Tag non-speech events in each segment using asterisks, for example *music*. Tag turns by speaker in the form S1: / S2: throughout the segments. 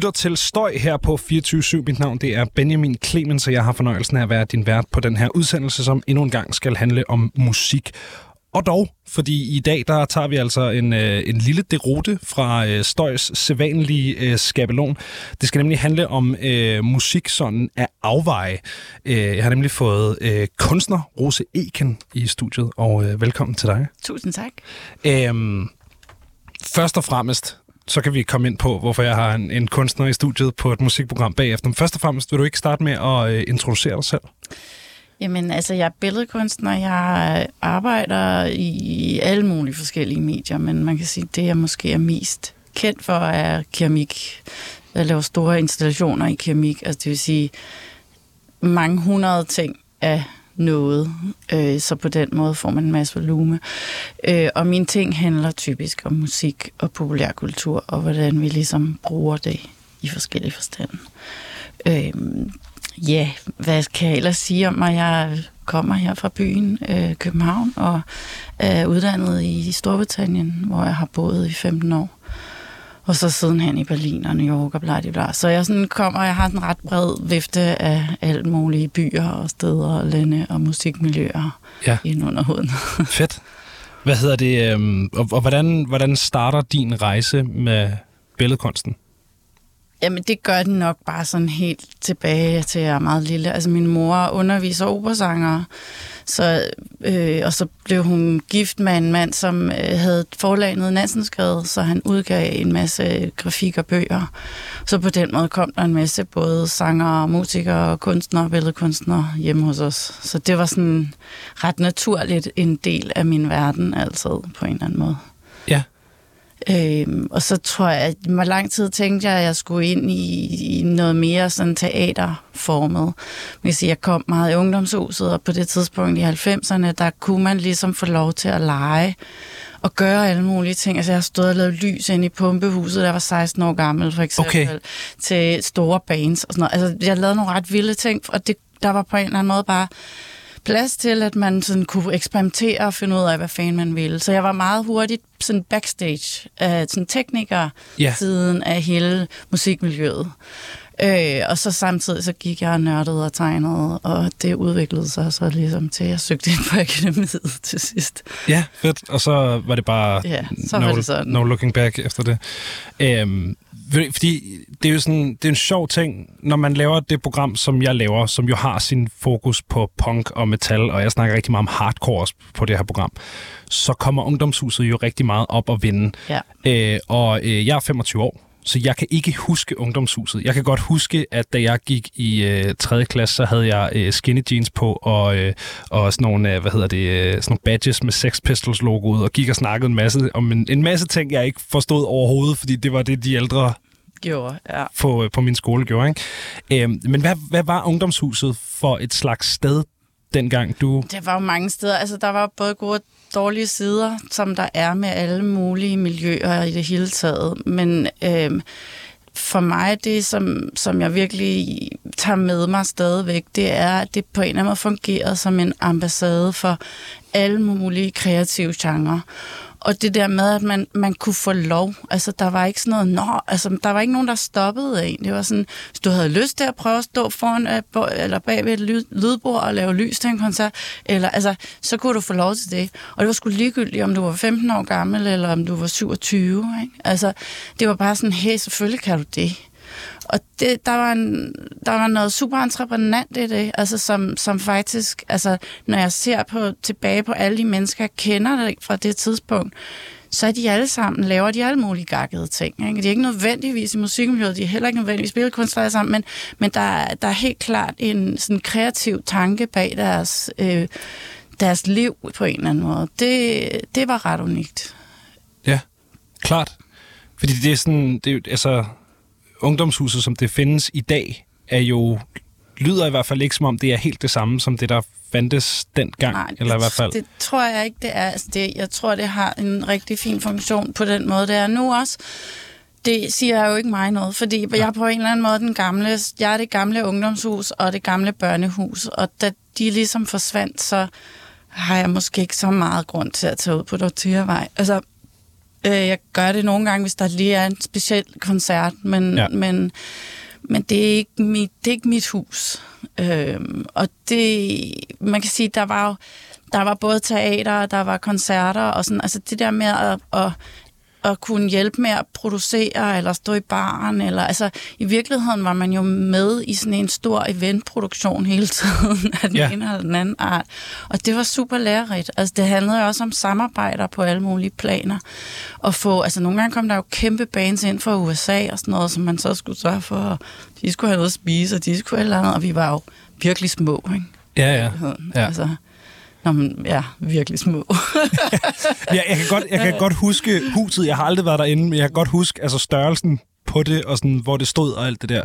S1: lytter til Støj her på 24 Mit navn det er Benjamin Clemens, og jeg har fornøjelsen af at være din vært på den her udsendelse, som endnu en gang skal handle om musik. Og dog, fordi i dag der tager vi altså en, øh, en lille derute fra øh, Støjs sædvanlige øh, skabelon. Det skal nemlig handle om øh, musik sådan af afveje. Øh, jeg har nemlig fået øh, kunstner Rose Eken i studiet, og øh, velkommen til dig.
S2: Tusind tak.
S1: Øh, først og fremmest, så kan vi komme ind på, hvorfor jeg har en, en kunstner i studiet på et musikprogram bagefter. Men først og fremmest, vil du ikke starte med at øh, introducere dig selv?
S2: Jamen, altså, jeg er billedkunstner. Jeg arbejder i alle mulige forskellige medier, men man kan sige, det jeg måske er mest kendt for, er keramik. Jeg laver store installationer i keramik, altså det vil sige mange hundrede ting af noget, øh, så på den måde får man en masse volume. Øh, og mine ting handler typisk om musik og populærkultur, og hvordan vi ligesom bruger det i forskellige forstande. Øh, ja, hvad kan jeg ellers sige om mig? Jeg kommer her fra byen øh, København og er uddannet i Storbritannien, hvor jeg har boet i 15 år. Og så sidenhen i Berlin og New York og bla, bla. Så jeg sådan kommer, jeg har en ret bred vifte af alt mulige byer og steder og lande og musikmiljøer
S1: Ja.
S2: ind under huden. *laughs*
S1: Fedt. Hvad hedder det? Øh, og, og hvordan, hvordan starter din rejse med billedkunsten?
S2: Jamen, det gør den nok bare sådan helt tilbage til jeg er meget lille. Altså, min mor underviser operasanger, så, øh, og så blev hun gift med en mand, som øh, havde forlaget Nansen så han udgav en masse grafik og bøger. Så på den måde kom der en masse både sanger, musikere, kunstnere, billedkunstnere hjemme hos os. Så det var sådan ret naturligt en del af min verden altid, på en eller anden måde.
S1: Ja.
S2: Øhm, og så tror jeg, at hvor lang tid tænkte jeg, at jeg skulle ind i, i noget mere sådan teaterformet. Man kan sige, jeg kom meget i ungdomshuset, og på det tidspunkt i 90'erne, der kunne man ligesom få lov til at lege og gøre alle mulige ting. Altså, jeg har stået og lavet lys ind i pumpehuset, jeg var 16 år gammel, for eksempel,
S1: Okay.
S2: til store bands og sådan noget. Altså, jeg lavede nogle ret vilde ting, og det, der var på en eller anden måde bare plads til, at man sådan kunne eksperimentere og finde ud af, hvad fanden man ville. Så jeg var meget hurtigt sådan backstage af sådan tekniker
S1: Ja.
S2: siden af hele musikmiljøet. Øh, og så samtidig så gik jeg og nørdede og tegnede, og det udviklede sig så ligesom til, at jeg søgte ind på *laughs* akademiet til sidst.
S1: Ja, fedt. Og så var det bare
S2: Ja, så
S1: no,
S2: var det sådan.
S1: no looking back efter det. Øhm, fordi det er jo sådan, det er en sjov ting, når man laver det program, som jeg laver, som jo har sin fokus på punk og metal, og jeg snakker rigtig meget om hardcore på det her program, så kommer Ungdomshuset jo rigtig meget op og vinde.
S2: Ja.
S1: Øh, og øh, jeg er 25 år, så jeg kan ikke huske ungdomshuset. Jeg kan godt huske, at da jeg gik i øh, 3. klasse, så havde jeg øh, skinny jeans på, og, øh, og sådan nogle, øh, hvad hedder det, øh, sådan nogle badges med Sex Pistols logoet, og gik og snakkede en masse, om en, en masse ting, jeg ikke forstod overhovedet, fordi det var det, de ældre
S2: Gjorde, ja.
S1: på, på min skole gjorde. Ikke? Øh, men hvad, hvad var ungdomshuset for et slags sted, dengang du...
S2: Det var jo mange steder. Altså, der var både gode dårlige sider, som der er med alle mulige miljøer i det hele taget. Men øh, for mig, det som, som jeg virkelig tager med mig stadigvæk, det er, at det på en eller anden måde fungerer som en ambassade for alle mulige kreative genrer. Og det der med, at man, man kunne få lov, altså der var ikke sådan noget, nå, altså der var ikke nogen, der stoppede en. Det var sådan, hvis du havde lyst til at prøve at stå foran, øh, eller bag ved et lydbord og lave lys til en koncert, eller, altså, så kunne du få lov til det. Og det var sgu ligegyldigt, om du var 15 år gammel, eller om du var 27. Ikke? Altså, det var bare sådan, hey, selvfølgelig kan du det. Og det, der, var en, der var noget super entreprenant i det, altså som, som faktisk, altså når jeg ser på, tilbage på alle de mennesker, jeg kender det fra det tidspunkt, så er de alle sammen, laver de alle mulige gakkede ting. Ikke? De er ikke nødvendigvis i musikmiljøet, de er heller ikke nødvendigvis billedkunstnere sammen, men, men der, er- der er helt klart en sådan kreativ tanke bag deres, øh, deres liv på en eller anden måde. Det, det var ret unikt.
S1: Ja, klart. Fordi det er sådan, det er, altså, ungdomshuset, som det findes i dag, er jo, lyder i hvert fald ikke som om, det er helt det samme, som det, der fandtes dengang,
S2: Nej,
S1: eller i hvert fald.
S2: Det tror jeg ikke, det er. Altså, det, jeg tror, det har en rigtig fin funktion på den måde, det er nu også. Det siger jo ikke mig noget, fordi jeg er på en eller anden måde den gamle, jeg er det gamle ungdomshus og det gamle børnehus, og da de ligesom forsvandt, så har jeg måske ikke så meget grund til at tage ud på Dortiavej. Altså, Øh, jeg gør det nogle gange, hvis der lige er en speciel koncert, men,
S1: Ja.
S2: men, men det, er ikke mit, det er ikke mit hus. Øh, og det, man kan sige, der var jo der var både teater, der var koncerter, og sådan, altså det der med at, at at kunne hjælpe med at producere, eller stå i baren, eller altså i virkeligheden var man jo med i sådan en stor eventproduktion hele tiden *laughs* af den
S1: Ja.
S2: ene eller den anden art. Og det var super lærerigt. Altså det handlede også om samarbejder på alle mulige planer. Og få, altså nogle gange kom der jo kæmpe bands ind fra USA og sådan noget, som man så skulle sørge for, at de skulle have noget at spise, og de skulle have et eller andet, og vi var jo virkelig små, ikke?
S1: Ja, ja. Ja.
S2: Altså, Nå, men, ja, virkelig små. *laughs*
S1: Jeg, jeg, kan godt, jeg kan godt huske huset. Jeg har aldrig været derinde, men jeg kan godt huske altså størrelsen på det, og sådan, hvor det stod og alt det der.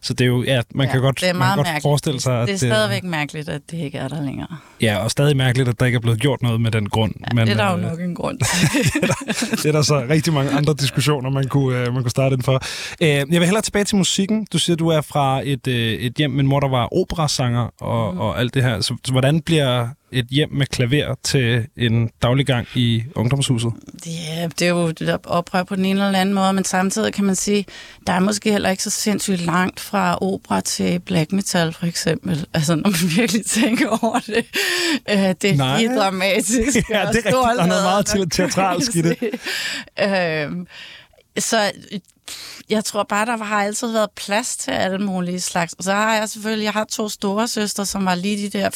S1: Så det er jo, ja, man
S2: ja,
S1: kan godt,
S2: det er
S1: man kan godt forestille sig, at
S2: det er stadigvæk mærkeligt, at det ikke er der længere.
S1: Ja, og stadig mærkeligt, at der ikke er blevet gjort noget med den grund.
S2: Ja, men, det er der jo nok en grund til. *laughs*
S1: det er der så rigtig mange andre diskussioner, man kunne, øh, man kunne starte den for. Øh, jeg vil hellere tilbage til musikken. Du siger, du er fra et, øh, et hjem med en mor, der var operasanger og, mm. og alt det her. Så, så hvordan bliver et hjem med klaver til en daglig gang i ungdomshuset?
S2: Ja, det er jo det der oprør på den ene eller anden måde, men samtidig kan man sige, der er måske heller ikke så sindssygt langt fra opera til black metal, for eksempel. Altså, når man *laughs* virkelig tænker over det. Øh, Det er
S1: Nej.
S2: helt dramatisk. *laughs*
S1: Ja, det er rigtigt. Der er noget meget teatralsk i det. *laughs*
S2: Øhm, Så jeg tror bare, der har altid været plads til alle mulige slags. Og så har jeg selvfølgelig, jeg har to store søstre, som var lige de der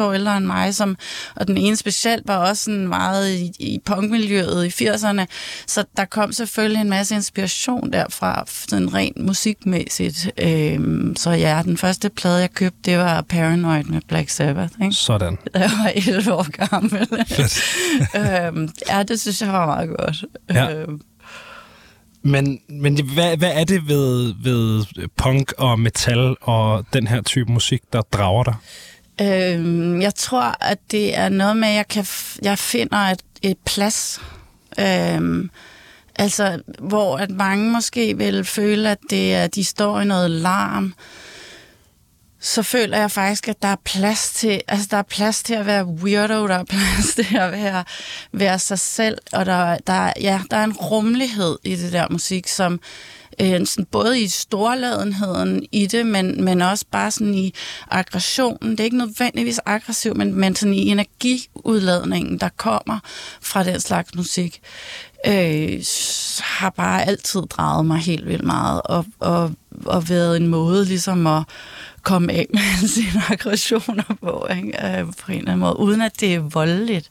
S2: 4-6 år ældre end mig, som, og den ene specielt var også sådan meget i, i punkmiljøet i 80'erne. Så der kom selvfølgelig en masse inspiration derfra, sådan rent musikmæssigt. Øhm, så ja, den første plade, jeg købte, det var Paranoid med Black Sabbath. Ikke?
S1: Sådan. *laughs*
S2: Da jeg var 11 år gammel. Øhm, ja, det synes jeg var meget godt.
S1: Ja.
S2: Øhm,
S1: men, men hvad, hvad er det ved, ved punk og metal og den her type musik, der drager dig?
S2: Øhm, jeg tror, at det er noget med, at jeg, kan f- jeg finder et, et plads. Øhm, altså, hvor at mange måske vil føle, at det er, de står i noget larm. Så føler jeg faktisk, at der er plads til, altså der er plads til at være weirdo, der er plads *laughs* til at være, være sig selv, og der, der, ja, der er en rummelighed i det der musik, som øh, sådan, både i storladenheden i det, men, men også bare sådan i aggressionen. Det er ikke nødvendigvis aggressiv, men, men sådan i energiudladningen, der kommer fra den slags musik, øh, har bare altid draget mig helt vildt meget, og, og, og været en måde ligesom at komme af med *laughs* sine aggressioner på, ikke? Øh, på en eller anden måde, uden at det er voldeligt,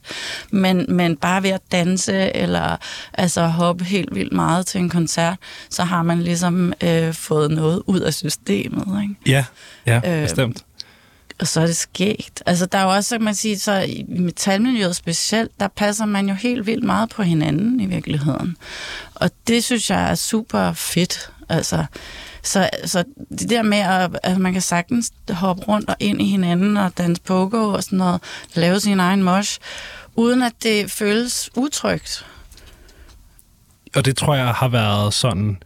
S2: men, men bare ved at danse, eller altså hoppe helt vildt meget til en koncert, så har man ligesom øh, fået noget ud af systemet, ikke?
S1: Ja, ja,
S2: Øhm,
S1: bestemt.
S2: Og så er det skægt. Altså, der er jo også, kan man sige, så i metalmiljøet specielt, der passer man jo helt vildt meget på hinanden i virkeligheden. Og det synes jeg er super fedt. Altså, så, så det der med, at, at man kan sagtens hoppe rundt og ind i hinanden og danse pogo og sådan noget, lave sin egen mosh, uden at det føles utrygt.
S1: Og det tror jeg har været sådan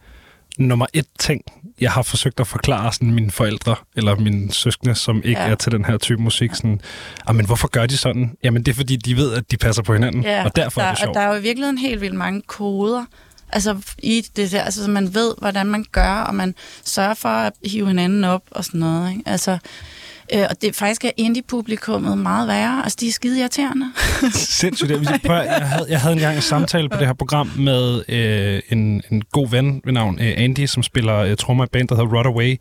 S1: nummer et ting, jeg har forsøgt at forklare sådan mine forældre eller mine søskende, som ikke ja. Er til den her type musik. Sådan, "Ah, men hvorfor gør de sådan? Jamen det er fordi, de ved, at de passer på hinanden,
S2: Ja,
S1: og derfor
S2: der,
S1: er det sjovt.
S2: Og der er jo i virkeligheden helt vildt mange koder, altså i det der, altså så man ved, hvordan man gør, og man sørger for at hive hinanden op og sådan noget, ikke? Altså, øh, og det faktisk er indie-publikummet meget værre, altså de er skide irriterende. *laughs*
S1: Sindssygt. Jeg, prøv, jeg, havde, jeg havde engang en samtale på det her program med øh, en, en god ven ved navn øh, Andy, som spiller øh, trommer i band, der hedder Rodaway,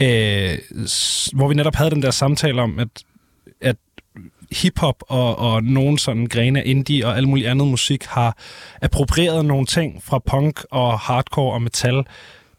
S1: øh, s- hvor vi netop havde den der samtale om, at hiphop og, og nogle sådan grene af indie og alt muligt andet musik har approprieret nogle ting fra punk og hardcore og metal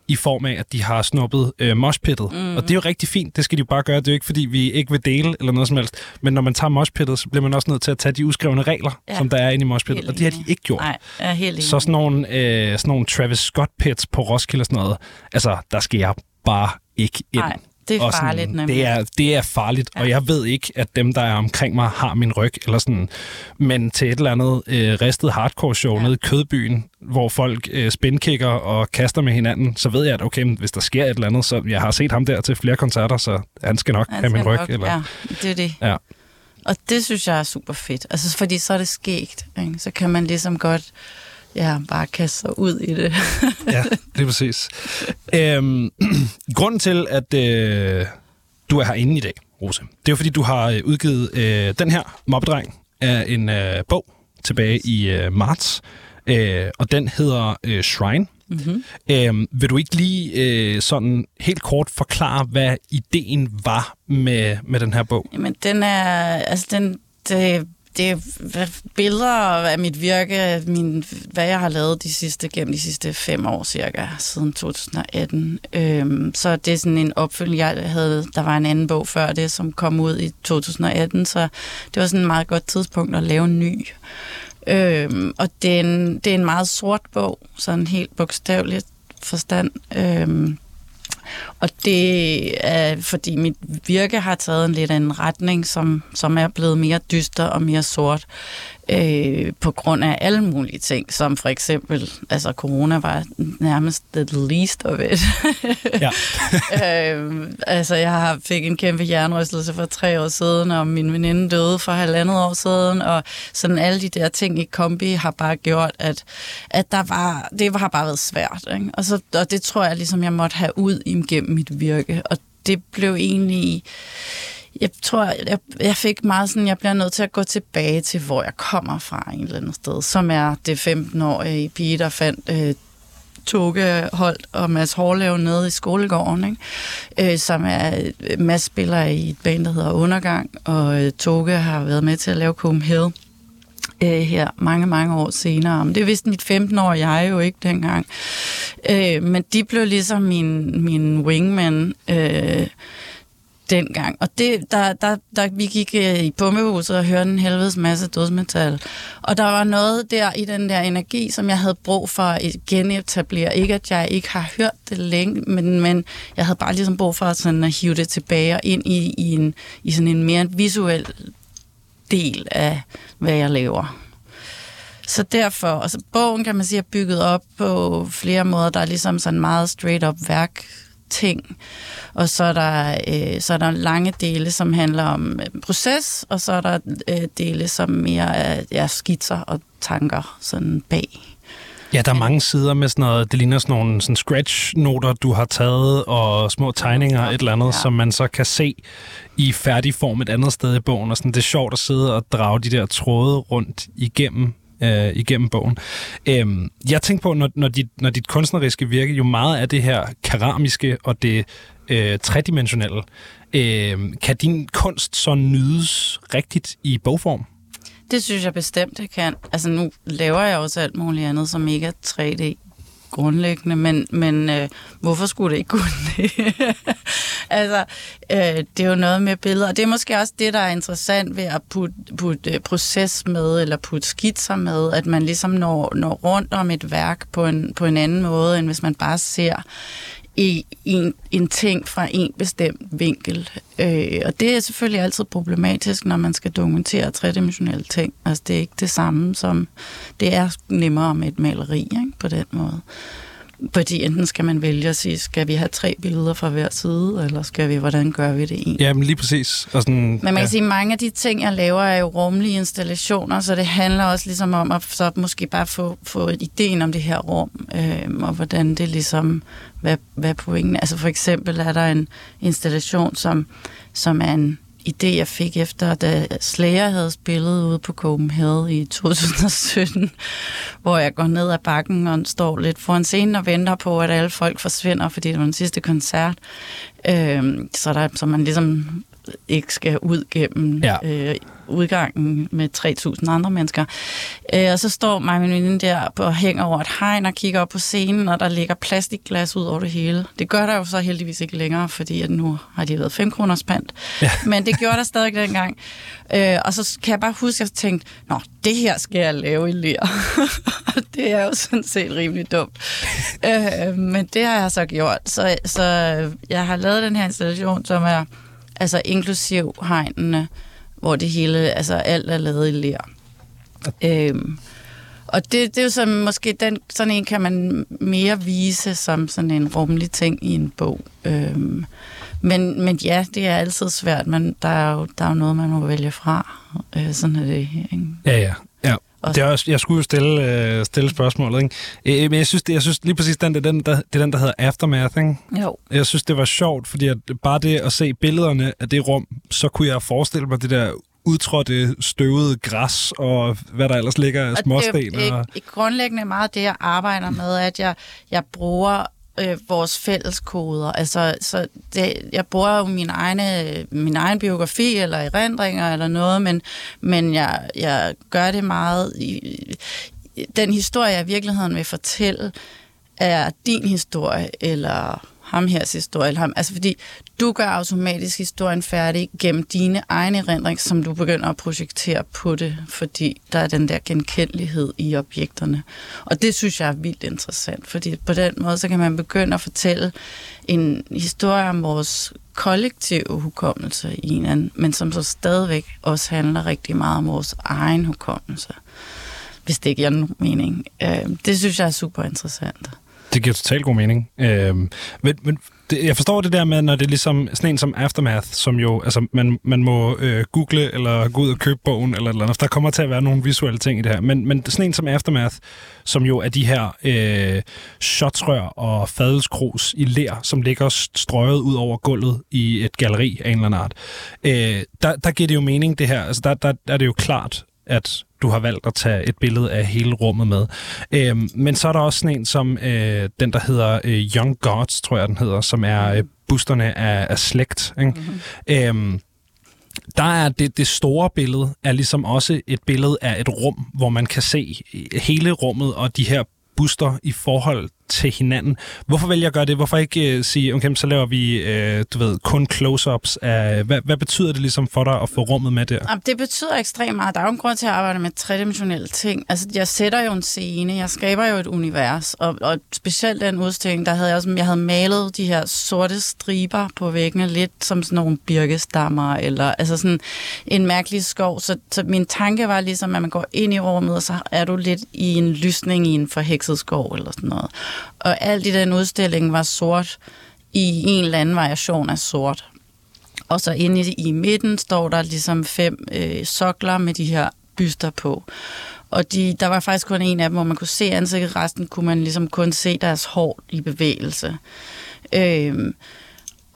S1: i form af, at de har snuppet øh, moshpittet. Mm. Og det er jo rigtig fint, det skal de jo bare gøre. Det er jo ikke, fordi vi ikke vil dele eller noget som helst. Men når man tager moshpittet, så bliver man også nødt til at tage de uskrevne regler, ja. Som der er inde i moshpittet. Og det har de ikke gjort.
S2: Nej, er helt.
S1: Så sådan nogle, øh, sådan nogle Travis Scott-pits på Roskilde og sådan noget, altså, der skal jeg bare ikke ind.
S2: Nej, det er
S1: Og sådan,
S2: farligt nemlig.
S1: Det er, det er farligt, ja. og jeg ved ikke, at dem, der er omkring mig, har min ryg. Eller sådan. Men til et eller andet øh, ristet hardcore-show ja. Nede i Kødbyen, hvor folk øh, spinkicker og kaster med hinanden, så ved jeg, at okay, hvis der sker et eller andet, så jeg har set ham der til flere koncerter, så han skal nok
S2: Han
S1: have min ryg.
S2: nok-
S1: eller,
S2: Ja, det er det.
S1: Ja.
S2: Og det synes jeg er super fedt. Altså, fordi så er det skægt. Ikke? Så kan man ligesom godt ja, bare kaste sig ud i det. *laughs*
S1: ja, det er præcis. Øhm, *clears throat* grunden til, at øh, du er herinde i dag, Rose, det er jo fordi, du har øh, udgivet øh, den her mobbedreng af en øh, bog tilbage i øh, marts, øh, og den hedder øh, Shrine. Mm-hmm. Øhm, vil du ikke lige øh, sådan helt kort forklare, hvad ideen var med, med den her bog?
S2: Jamen, den er, altså den, det, det er billeder af mit virke, min, hvad jeg har lavet de sidste, gennem de sidste fem år cirka, siden 2018. Øhm, så det er sådan en opfølgning, jeg havde, der var en anden bog før det, som kom ud i 2018, så det var sådan et meget godt tidspunkt at lave en ny. Øhm, og det er, en, det er en meget sort bog, sådan helt bogstaveligt forstand. Øhm, og det er, fordi mit virke har taget en lidt anden retning, som, som er blevet mere dyster og mere sort øh, på grund af alle mulige ting, som for eksempel, altså corona var nærmest the least of it. *laughs* ja. *laughs* øh, altså jeg har fik en kæmpe jernrystelse for tre år siden, og min veninde døde for halvandet år siden, og sådan alle de der ting i kombi har bare gjort, at, at der var, det har bare været svært. Ikke? Og, så, og det tror jeg ligesom, jeg måtte have ud igennem mit virke, og det blev egentlig jeg tror, jeg, jeg fik meget sådan, jeg bliver nødt til at gå tilbage til, hvor jeg kommer fra en eller andet sted, som er det 15-årige pige, der fandt øh, Toge Holt og Mads Hårlev nede i skolegården, ikke? Øh, som er øh, Mads spiller i et band, der hedder Undergang, og øh, Toge har været med til at lave Copenhagen øh, her mange, mange år senere. Men det vidste mit 15 år jeg jo ikke dengang. Øh, men de blev ligesom min, min wingman. Øh, dengang. Og det, der, der, der, vi gik øh, i pumpehuset og hørte en helvedes masse dødsmetal. Og der var noget der i den der energi, som jeg havde brug for at genetablere. Ikke at jeg ikke har hørt det længe, men, men jeg havde bare ligesom brug for at, sådan at hive det tilbage og ind i, i, en, i sådan en mere visuel del af, hvad jeg laver. Så derfor, altså bogen kan man sige er bygget op på flere måder. Der er ligesom sådan meget straight up værk ting. Og så er der, øh, så er der lange dele, som handler om øh, proces, og så er der øh, dele, som mere er ja, skitser og tanker sådan bag.
S1: Ja, der er mange sider med sådan noget, det ligner sådan nogle sådan scratch-noter, du har taget, og små tegninger, ja, et eller andet, ja. som man så kan se i færdig form et andet sted i bogen. Og sådan, det er sjovt at sidde og drage de der tråde rundt igennem øh, igennem bogen. Øhm, jeg tænker på, når, når, dit, når dit kunstneriske virke jo meget er det her keramiske og det øh, tredimensionelle, øh, kan din kunst så nydes rigtigt i bogform?
S2: Det synes jeg bestemt, det kan. Altså nu laver jeg også alt muligt andet, som ikke er 3D grundlæggende, men, men øh, hvorfor skulle det ikke kunne det? *laughs* altså, øh, det er jo noget med billeder, og det er måske også det, der er interessant ved at putte, putte øh, proces med, eller putte skitser med, at man ligesom når, når rundt om et værk på en, på en anden måde, end hvis man bare ser i en, en ting fra en bestemt vinkel. Øh, og det er selvfølgelig altid problematisk, når man skal dokumentere tredimensionelle ting. Altså det er ikke det samme som, det er nemmere med et maleri ikke, på den måde. Fordi enten skal man vælge at sige, skal vi have tre billeder fra hver side, eller skal vi, hvordan gør vi det egentlig?
S1: Ja, men lige præcis. Og sådan,
S2: men man kan sige, at mange af de ting, jeg laver, er jo rumlige installationer, så det handler også ligesom om at så måske bare få, få ideen om det her rum, øh, og hvordan det ligesom, hvad, hvad pointen Altså for eksempel er der en installation, som, som er en idé, jeg fik efter, da Slayer havde spillet ude på Copenhagen i 2017, hvor jeg går ned ad bakken og står lidt foran scenen og venter på, at alle folk forsvinder, fordi det var den sidste koncert. Øh, så, der, så man ligesom ikke skal ud gennem ja. øh, udgangen med 3.000 andre mennesker. Øh, og så står mig og min veninde der og hænger over et hegn og kigger op på scenen, og der ligger plastikglas ud over det hele. Det gør der jo så heldigvis ikke længere, fordi at nu har de været 5 kroners pant. Ja. *laughs* Men det gjorde der stadig dengang. Øh, og så kan jeg bare huske, at jeg tænkte, nå, det her skal jeg lave i og *laughs* det er jo sådan set rimelig dumt. øh, men det har jeg så gjort. Så, så jeg har lavet den her installation, som er altså inklusiv hegnene, hvor det hele, altså alt er lavet i ler. Øhm, og det, det er jo så måske den, sådan en kan man mere vise som sådan en rummelig ting i en bog. Øhm, men, men ja, det er altid svært, men der er jo, der er jo noget, man må vælge fra. Øh, sådan er det. Ikke?
S1: Ja, ja. ja. Og... Det er også, jeg skulle jo stille, øh, stille spørgsmålet, ikke? Øh, men jeg synes, det, jeg synes lige præcis, den, det, den, der, det er den, der hedder Aftermath, ikke?
S2: Jo.
S1: Jeg synes, det var sjovt, fordi at bare det at se billederne af det rum, så kunne jeg forestille mig det der udtrådte støvede græs og hvad der ellers ligger af småsten.
S2: Det er og... grundlæggende meget det, jeg arbejder med, at jeg, jeg bruger øh, vores fælleskoder. Altså, så det, jeg bruger jo min, egne, min egen biografi eller erindringer eller noget, men, men jeg, jeg gør det meget... I, den historie, jeg i virkeligheden vil fortælle, er din historie, eller ham her historie, eller ham. Altså fordi du gør automatisk historien færdig gennem dine egne erindringer, som du begynder at projektere på det, fordi der er den der genkendelighed i objekterne. Og det synes jeg er vildt interessant, fordi på den måde, så kan man begynde at fortælle en historie om vores kollektive hukommelse i en anden, men som så stadigvæk også handler rigtig meget om vores egen hukommelse, hvis det giver nogen mening. Øh, det synes jeg er super interessant.
S1: Det giver totalt god mening. Øh, men, men det, jeg forstår det der med, når det er ligesom sådan en som Aftermath, som jo, altså man, man må øh, google eller gå ud og købe bogen eller eller andet. Der kommer til at være nogle visuelle ting i det her. Men, men sådan en som Aftermath, som jo er de her øh, shotsrør og fadelskrus i ler, som ligger strøget ud over gulvet i et galeri af en eller anden art. Øh, der, der giver det jo mening, det her. Altså der, der, der er det jo klart, at du har valgt at tage et billede af hele rummet med. Øhm, men så er der også sådan en som øh, den, der hedder øh, Young Gods, tror jeg den hedder, som er øh, boosterne af, af slægt. Ikke? Mm-hmm. Øhm, der er det, det store billede er ligesom også et billede af et rum, hvor man kan se hele rummet og de her booster i forhold til hinanden. Hvorfor vælger jeg at gøre det? Hvorfor ikke øh, sige, okay, så laver vi, øh, du ved, kun close-ups af, hvad, hvad betyder det ligesom for dig at få rummet med der?
S2: Det betyder ekstremt meget. Der er jo en grund til at arbejde med tredimensionelle ting. Altså, jeg sætter jo en scene, jeg skaber jo et univers, og, og specielt den udstilling, der havde jeg også, jeg havde malet de her sorte striber på væggene, lidt som sådan nogle birkestammer, eller altså sådan en mærkelig skov. Så, så min tanke var ligesom, at man går ind i rummet, og så er du lidt i en lysning i en forhekset skov, eller sådan noget og alt i den udstilling var sort i en eller anden variation af sort. Og så inde i, i midten står der ligesom fem øh, sokler med de her byster på. Og de, der var faktisk kun en af dem, hvor man kunne se ansigtet, resten kunne man ligesom kun se deres hår i bevægelse. Øhm,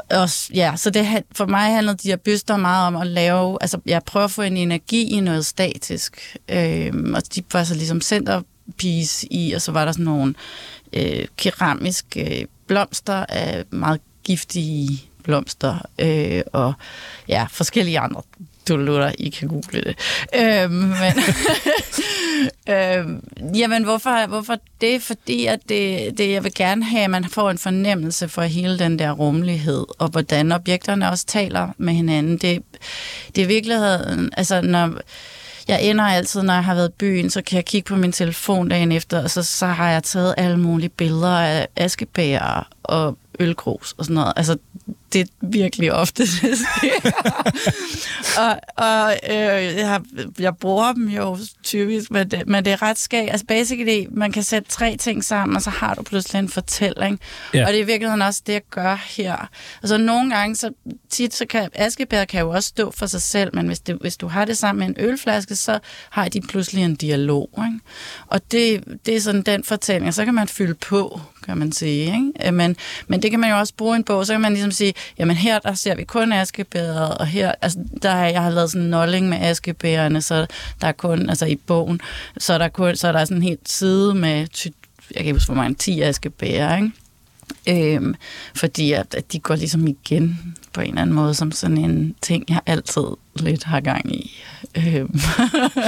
S2: og, ja, så det, for mig handlede de her byster meget om at lave, altså jeg prøver at få en energi i noget statisk. Øhm, og de var så ligesom centerpiece i, og så var der sådan nogle øh, keramiske øh, blomster af meget giftige blomster, øh, og ja, forskellige andre dulutter, I kan google det. Øh, men, *laughs* øh, jamen, hvorfor, hvorfor det? Fordi at det, det, jeg vil gerne have, at man får en fornemmelse for hele den der rummelighed, og hvordan objekterne også taler med hinanden. Det, det er i virkeligheden, altså når jeg ender altid, når jeg har været i byen, så kan jeg kigge på min telefon dagen efter, og så, så har jeg taget alle mulige billeder af askebæger og ølgrus og sådan noget. Altså, det er virkelig ofte, *laughs* det sker. og og øh, jeg, jeg bruger dem jo typisk, men det, men det er ret skægt. Altså basically, man kan sætte tre ting sammen, og så har du pludselig en fortælling. Yeah. Og det er i virkeligheden også det, jeg gør her. Altså nogle gange, så tit, så kan askebær kan jo også stå for sig selv, men hvis, det, hvis du har det sammen med en ølflaske, så har de pludselig en dialog. Ikke? Og det, det er sådan den fortælling, så kan man fylde på kan man sige. Ikke? Øh, men, men det kan man jo også bruge en bog, så kan man ligesom sige, jamen her der ser vi kun askebæret, og her, altså der har jeg har lavet sådan en nolling med askebærerne, så der er kun, altså i bogen, så er der, kun, så der er sådan en helt side med, jeg kan ikke huske, hvor mange, 10 askebærer, ikke? Øhm, fordi at, at de går ligesom igen på en eller anden måde, som sådan en ting, jeg altid lidt har gang i. Øhm.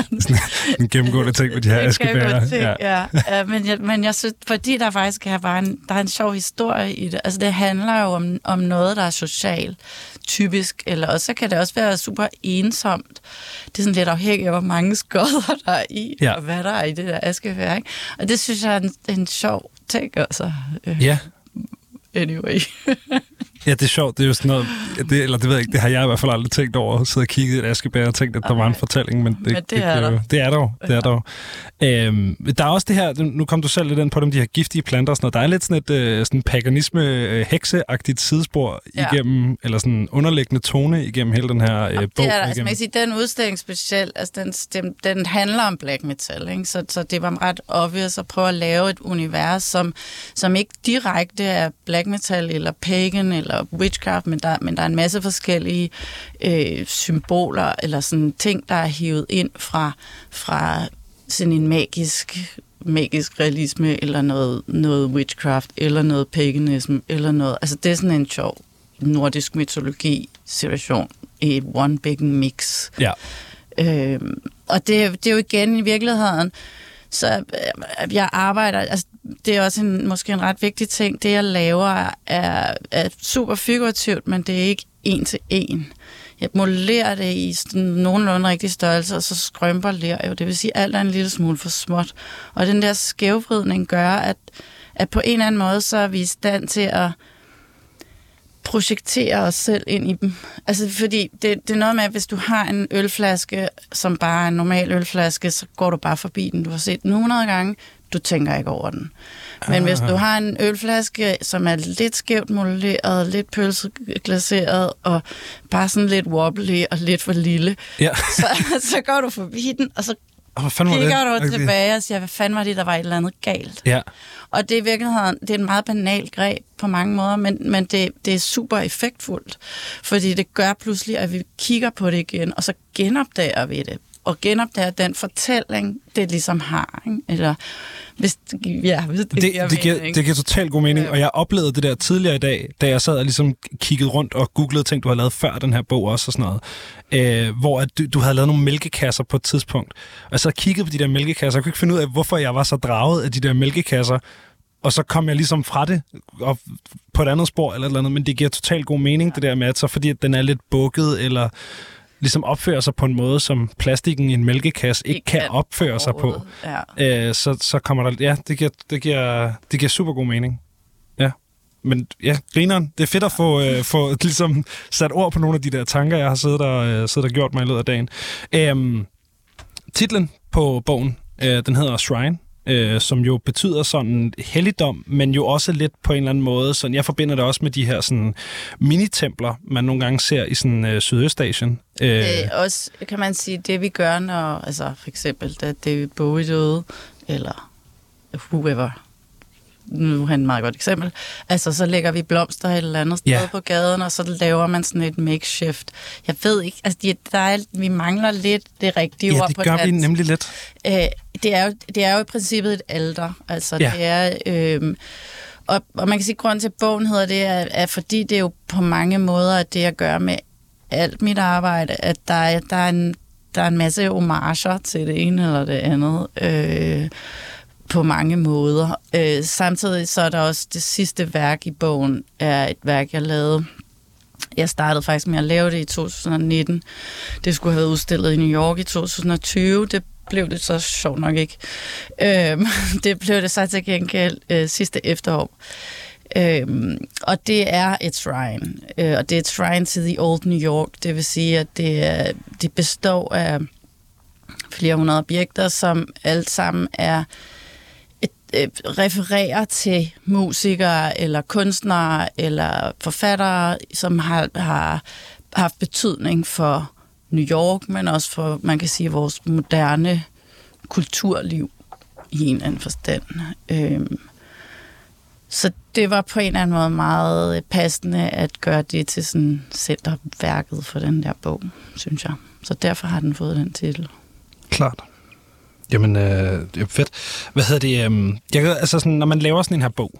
S2: *laughs*
S1: en gennemgående ting med de her askebærer.
S2: Ja. ja. ja. men, jeg, men jeg synes, fordi der faktisk er, bare en, der er en sjov historie i det. Altså det handler jo om, om noget, der er socialt typisk, eller også så kan det også være super ensomt. Det er sådan lidt afhængigt af, hvor mange skodder der er i, ja. og hvad der er i det der askebær. Ikke? Og det synes jeg er en, en sjov ting, altså.
S1: Ja,
S2: Anyway. *laughs*
S1: Ja, det er sjovt. Det er jo sådan noget, det, eller det ved jeg ikke, det har jeg i hvert fald aldrig tænkt over. Sidde og kigge i et askebær og tænkt, at der var en fortælling, men det,
S2: Men det er der.
S1: det er der jo. Det er der jo. Øhm, der er også det her, nu kom du selv lidt ind på dem, de her giftige planter og sådan noget. Der er lidt sådan et øh, sådan paganisme øh, hekseagtigt sidespor
S2: Ja.
S1: igennem, eller sådan underliggende tone igennem hele den her øh, bog.
S2: Det er der, altså, man kan sige, den udstilling specielt, altså den, den, den handler om black metal, ikke? Så, så det var ret obvious at prøve at lave et univers, som, som ikke direkte er black metal eller pagan eller witchcraft, men der, men der er en masse forskellige øh, symboler eller sådan ting, der er hivet ind fra, fra sådan en magisk magisk realisme, eller noget, noget witchcraft, eller noget paganism, eller noget. Altså, det er sådan en sjov nordisk mytologi-situation i et one big mix.
S1: Ja.
S2: Øhm, og det, det er jo igen i virkeligheden, så øh, jeg arbejder, altså det er også en, måske en ret vigtig ting, det jeg laver er, er super figurativt, men det er ikke en til en. Jeg modellerer det i sådan nogenlunde rigtig størrelse, og så skrømper ler jo. Det vil sige, at alt er en lille smule for småt. Og den der skævvridning gør, at, at på en eller anden måde, så er vi i stand til at projektere os selv ind i dem. Altså, fordi det, det er noget med, at hvis du har en ølflaske, som bare er en normal ølflaske, så går du bare forbi den. Du har set den 100 gange, du tænker ikke over den. Men hvis du har en ølflaske, som er lidt skævt modelleret, lidt pølseglaseret, og bare sådan lidt wobbly og lidt for lille,
S1: Ja. *laughs*
S2: så, så går du forbi den, og så
S1: Og hvad fanden var
S2: kigger
S1: det?
S2: du
S1: Okay.
S2: tilbage og siger, hvad fanden var det, der var et eller andet galt?
S1: Ja.
S2: Og det er i virkeligheden, det er en meget banal greb på mange måder, men, men det, det er super effektfuldt, fordi det gør pludselig, at vi kigger på det igen, og så genopdager vi det, og genopdager den fortælling, det ligesom har. Ikke? Eller hvis, ja, hvis det,
S1: Det,
S2: giver
S1: det, giver,
S2: mening.
S1: det giver totalt god mening,
S2: Ja.
S1: og jeg oplevede det der tidligere i dag, da jeg sad og ligesom kiggede rundt og googlede ting, du har lavet før den her bog også og sådan noget, øh, hvor at du, du havde lavet nogle mælkekasser på et tidspunkt, og så kiggede på de der mælkekasser, jeg kunne ikke finde ud af, hvorfor jeg var så draget af de der mælkekasser, og så kom jeg ligesom fra det og på et andet spor eller et eller andet, men det giver totalt god mening, det der med, at så fordi at den er lidt bukket, eller ligesom opfører sig på en måde, som plastikken i en mælkekasse ikke
S2: Ikke
S1: kan
S2: kan
S1: opføre sig på.
S2: Ja.
S1: øh, så, så kommer der... Ja, det giver, det, giver, det giver super god mening. Ja. Men ja, grineren. Det er fedt at få, øh, få *laughs* ligesom sat ord på nogle af de der tanker, jeg har siddet og, øh, siddet og gjort mig i løbet af dagen. Øhm, titlen på bogen, øh, den hedder Shrine, øh, som jo betyder sådan helligdom, men jo også lidt på en eller anden måde. Sådan, jeg forbinder det også med de her sådan, minitempler, man nogle gange ser i sådan, øh, Sydøstasien. Øh,
S2: Det er også, kan man sige, det vi gør, når, altså for eksempel, da David Bowie døde, eller whoever, nu er han et meget godt eksempel, altså så lægger vi blomster et eller andet sted
S1: Ja.
S2: på gaden, og så laver man sådan et makeshift. Jeg ved ikke, altså de, der er, vi mangler lidt det rigtige
S1: ja,
S2: ord
S1: det
S2: på
S1: gør vi nemlig lidt.
S2: Øh, det, er jo, det er jo i princippet et alter. Altså,
S1: Ja.
S2: det er... Øh, og, og man kan sige, at grunden til, at bogen hedder det, er, er fordi det er jo på mange måder at det, jeg gør med alt mit arbejde, at der er, der er, en, der er en masse homager til det ene eller det andet. Øh, på mange måder. Øh, samtidig så er der også det sidste værk i bogen, er et værk, jeg lavede. Jeg startede faktisk med at lave det i 2019. Det skulle have været udstillet i New York i 2020. Det blev det så sjovt nok ikke. Øh, *laughs* det blev det så til gengæld øh, sidste efterår. Øhm, og det er et shrine. Øh, og det er et shrine til The Old New York. Det vil sige, at det, er, det består af flere hundrede objekter, som alt sammen er øh, øh, refererer til musikere eller kunstnere eller forfattere, som har, har haft betydning for New York, men også for, man kan sige, vores moderne kulturliv i en eller anden forstand. Øhm, så det var på en eller anden måde meget øh, passende at gøre det til sådan centerværket for den der bog, synes jeg. Så derfor har den fået den titel.
S1: Klart. Jamen, øh, det er fedt. Hvad hedder det? Øh, jeg, altså sådan, når man laver sådan en her bog,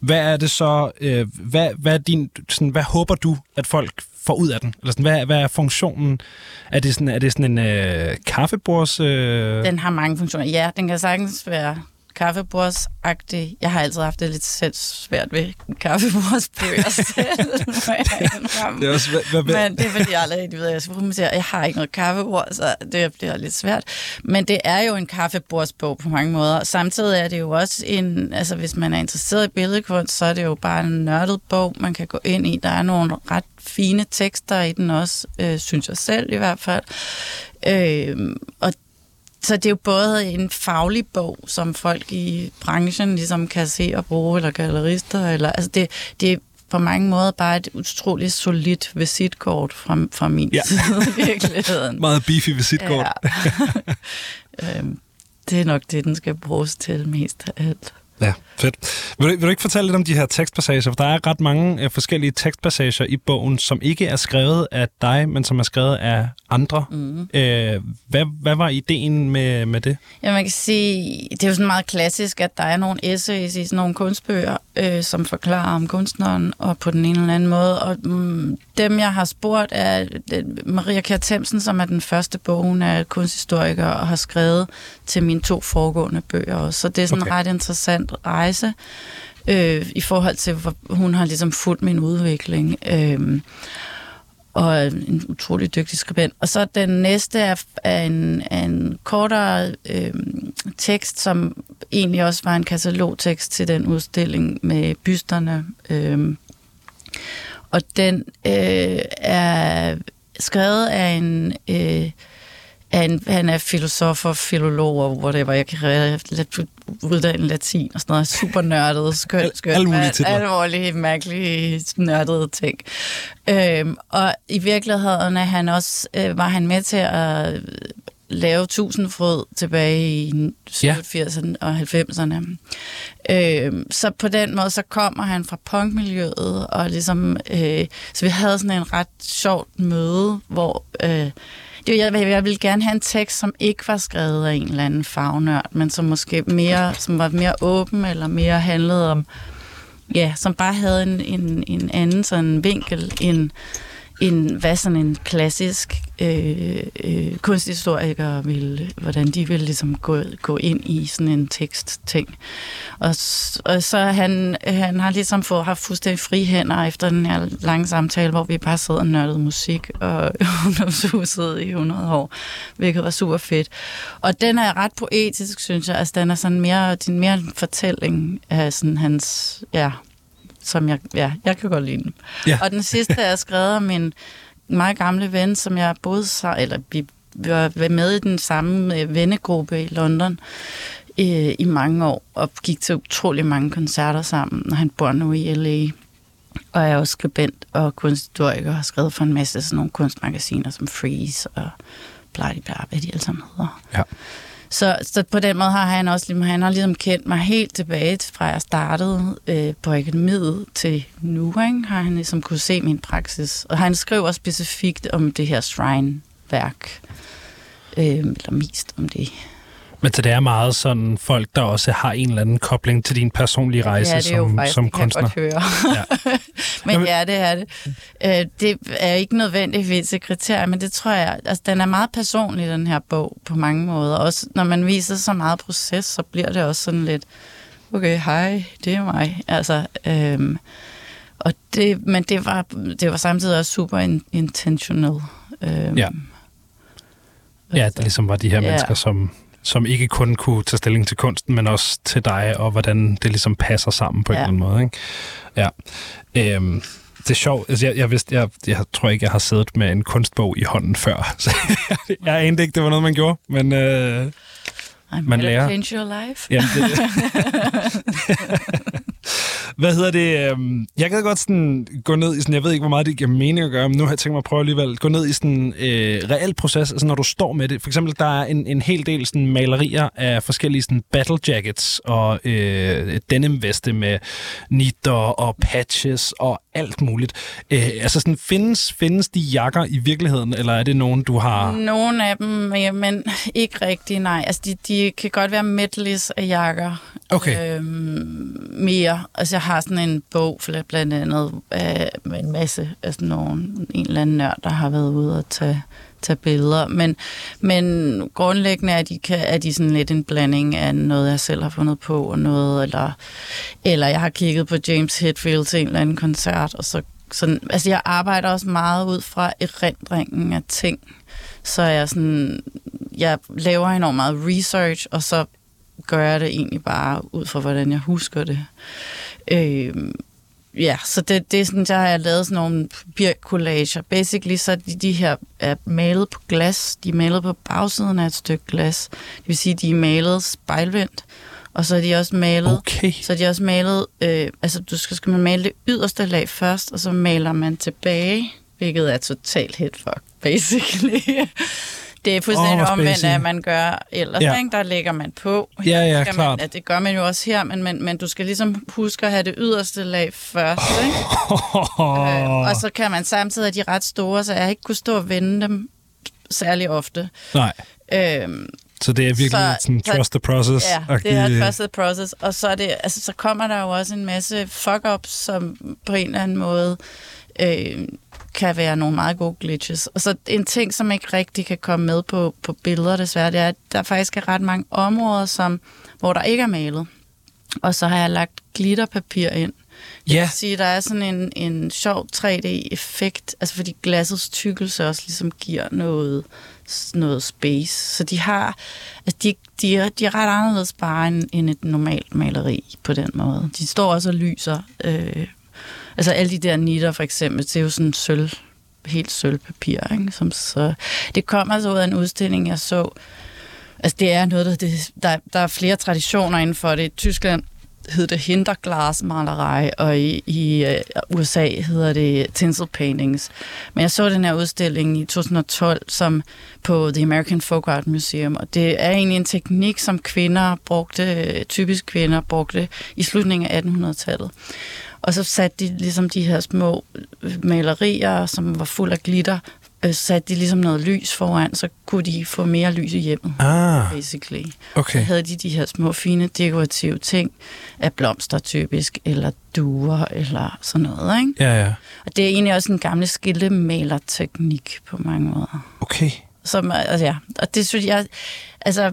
S1: hvad er det så, øh, hvad, hvad, er din, sådan, hvad håber du, at folk får ud af den? Eller sådan, hvad, hvad er funktionen? Er det sådan, er det sådan en øh, kaffebords... Øh...
S2: Den har mange funktioner. Ja, den kan sagtens være kaffebordsagtig. Jeg har altid haft det lidt selv svært ved kaffebordsbøger *laughs* selv.
S1: Det er også, hvad?
S2: Men det er fordi, jeg aldrig rigtig ved, at jeg, skal jeg har ikke noget kaffebord, så det bliver lidt svært. Men det er jo en kaffebordsbog på mange måder. Samtidig er det jo også en, altså hvis man er interesseret i billedkunst, så er det jo bare en nørdet bog, man kan gå ind i. Der er nogle ret fine tekster i den også, øh, synes jeg selv i hvert fald. Øh, og så det er jo både en faglig bog, som folk i branchen ligesom kan se og bruge, eller gallerister, eller, altså det, det er på mange måder bare et utroligt solidt visitkort fra, fra min ja. side i virkeligheden.
S1: Meget beefy visitkort.
S2: Ja. *laughs* øhm, det er nok det, den skal bruges til mest af alt.
S1: Ja, fedt. Vil du, vil du ikke fortælle lidt om de her tekstpassager? For der er ret mange øh, forskellige tekstpassager i bogen, som ikke er skrevet af dig, men som er skrevet af andre. Mm. Øh, hvad, hvad var ideen med, med det?
S2: Ja, man kan sige, det er jo sådan meget klassisk, at der er nogle essays i sådan nogle kunstbøger, øh, som forklarer om kunstneren, og på den ene eller anden måde. Og mm, dem, jeg har spurgt, er Maria Kjær Themsen, som er den første bog, hun er kunsthistoriker og har skrevet til mine to foregående bøger også. Så det er sådan okay. ret interessant rejse øh, i forhold til, hvor hun har ligesom fulgt min udvikling. Øh, og en utrolig dygtig skribent. Og så den næste er, er en, er en kortere øh, tekst, som egentlig også var en katalogtekst til den udstilling med bysterne. Øh, og den øh, er skrevet af en... Øh, han, han er filosof og filolog og whatever. Jeg kan uddanne latin og sådan noget. Super nørdet, skønt, skønt.
S1: Alle mulige titler.
S2: Alle mulige mærkelige nørdede ting. Øhm, og i virkeligheden er han også, øh, var han med til at lave tusindfrød tilbage i ja. 80'erne og 90'erne. Øh, så på den måde, så kommer han fra punkmiljøet, og ligesom, øh, så vi havde sådan en ret sjovt møde, hvor øh, det, jeg, jeg ville gerne have en tekst, som ikke var skrevet af en eller anden fagnørd, men som måske mere, som var mere åben, eller mere handlede om, ja, som bare havde en, en, en anden sådan vinkel, end en, hvad sådan en klassisk øh, øh, kunsthistoriker vil, hvordan de vil ligesom gå, gå ind i sådan en tekstting. Og, og så han, han har ligesom fået, haft fuldstændig fri hænder efter den her lange samtale, hvor vi bare sad og nørdede musik og *laughs* ungdomshuset i 100 år, hvilket var super fedt. Og den er ret poetisk, synes jeg. Altså, den er sådan mere, din mere fortælling af sådan hans, ja, som jeg, ja, jeg kan godt lide den. Ja. Og den sidste er *laughs* skrevet af min meget gamle ven, som jeg boede så, eller vi var med i den samme øh, vennegruppe i London øh, i mange år, og gik til utrolig mange koncerter sammen, og han bor nu i L.A., og er også skribent og kunsthistoriker, og har skrevet for en masse sådan nogle kunstmagasiner som Freeze og bla, bla, hvad de alle sammen hedder. Ja. Så, så på den måde har han også han har ligesom kendt mig helt tilbage fra jeg startede øh, på akademiet til nu, ikke? har han ligesom kunne se min praksis. Og han skriver specifikt om det her shrine-værk, øh, eller mest om det.
S1: Men så det er meget sådan folk, der også har en eller anden kobling til din personlige rejse ja, det er som, faktisk, som kunstner.
S2: Det kan høre. ja. *laughs* men ja, det er det. Øh, det er ikke nødvendigvis et kriterie, men det tror jeg, altså den er meget personlig, den her bog, på mange måder. Også når man viser så meget proces, så bliver det også sådan lidt, okay, hej, det er mig. Altså, øhm, og det, men det var, det var samtidig også super in, intentional. Øhm,
S1: ja. Ja, det ligesom var de her ja. mennesker, som som ikke kun kunne tage stilling til kunsten, men også til dig, og hvordan det ligesom passer sammen på ja. en eller anden måde. Ikke? Ja. Øhm, det er sjovt. Altså, jeg, jeg, vidste, jeg, jeg tror ikke, jeg har siddet med en kunstbog i hånden før. *laughs* Så jeg, anede ikke, det var noget, man gjorde. Men øh,
S2: I'm man lærer. change your life.
S1: Ja, det, *laughs* *laughs* Hvad hedder det? Øhm, jeg kan godt sådan gå ned i sådan, jeg ved ikke, hvor meget det giver mening at gøre, men nu har jeg tænkt mig at prøve alligevel, gå ned i sådan en øh, reel proces, altså når du står med det. For eksempel, der er en, en hel del sådan malerier af forskellige sådan battle jackets og øh, denim veste med nitter og patches og alt muligt. Øh, altså sådan, findes, findes de jakker i virkeligheden, eller er det nogen, du har...
S2: Nogle af dem, men ikke rigtig, nej. Altså, de, de kan godt være medleys af jakker.
S1: Okay.
S2: Øhm, mere. Altså, jeg har sådan en bog, blandt andet, af med en masse af sådan nogle, en eller anden nørd, der har været ude og tage, tage billeder. Men, men grundlæggende er de, kan, er de sådan lidt en blanding af noget, jeg selv har fundet på, og noget, eller, eller jeg har kigget på James Hetfield til en eller anden koncert, og så sådan, altså jeg arbejder også meget ud fra erindringen af ting. Så jeg sådan, jeg laver enormt meget research, og så gør jeg det egentlig bare ud fra, hvordan jeg husker det. Øh, ja, så det, det er sådan, så har jeg lavet sådan nogle papircollager. Basically, så de, de her er malet på glas. De er malet på bagsiden af et stykke glas. Det vil sige, de er malet spejlvendt. Og så er de også malet,
S1: okay.
S2: så er de også malet, øh, altså du skal, skal man male det yderste lag først, og så maler man tilbage, hvilket er totalt hit fuck, basically. *laughs* Det er fuldstændig oh, omvendt, at man gør ellers. Ja. Ikke? Der lægger man på.
S1: Ja, ja, klart.
S2: Man, at det gør man jo også her, men, men, men du skal ligesom huske at have det yderste lag først. Oh. Ikke? øh, og så kan man samtidig have de ret store, så jeg ikke kunne stå og vende dem særlig ofte.
S1: Nej. Øhm, så det er virkelig så, sådan trust the process.
S2: Ja, det er trust the process. Og så, er det, altså, så kommer der jo også en masse fuck-ups, som på en eller anden måde øh, kan være nogle meget gode glitches. Og så en ting, som ikke rigtig kan komme med på, på billeder desværre, det er, at der faktisk er ret mange områder, som, hvor der ikke er malet. Og så har jeg lagt glitterpapir ind. Det ja. vil sige, der er sådan en, en sjov 3D-effekt, altså fordi glassets tykkelse også ligesom giver noget, noget space. Så de har, altså de, de, er, de er ret anderledes bare end, end et normalt maleri på den måde. De står også og lyser øh, Altså alle de der nitter for eksempel, det er jo sådan sølv, helt sølvpapir, ikke? Som så, det kommer altså ud af en udstilling, jeg så. Altså det er noget, der, det, der, der er flere traditioner inden for det. I Tyskland hedder det Hinterglasmalerei, og i, i øh, uh, USA hedder det tinsel paintings. Men jeg så den her udstilling i 2012 som på The American Folk Art Museum, og det er egentlig en teknik, som kvinder brugte, typisk kvinder brugte i slutningen af 1800-tallet. Og så satte de ligesom de her små malerier, som var fuld af glitter, øh, satte de ligesom noget lys foran, så kunne de få mere lys i hjemmet,
S1: ah,
S2: basically.
S1: Okay.
S2: Så havde de de her små, fine, dekorative ting af blomster typisk, eller duer, eller sådan noget, ikke?
S1: Ja, ja.
S2: Og det er egentlig også en gammel skiltemalerteknik på mange måder.
S1: Okay.
S2: Som, altså, ja, og det synes jeg, altså,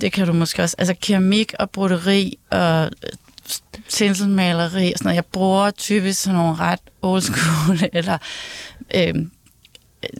S2: det kan du måske også, altså keramik og broderi og tinselmaleri og sådan noget. Jeg bruger typisk sådan nogle ret old school, *laughs* eller øh,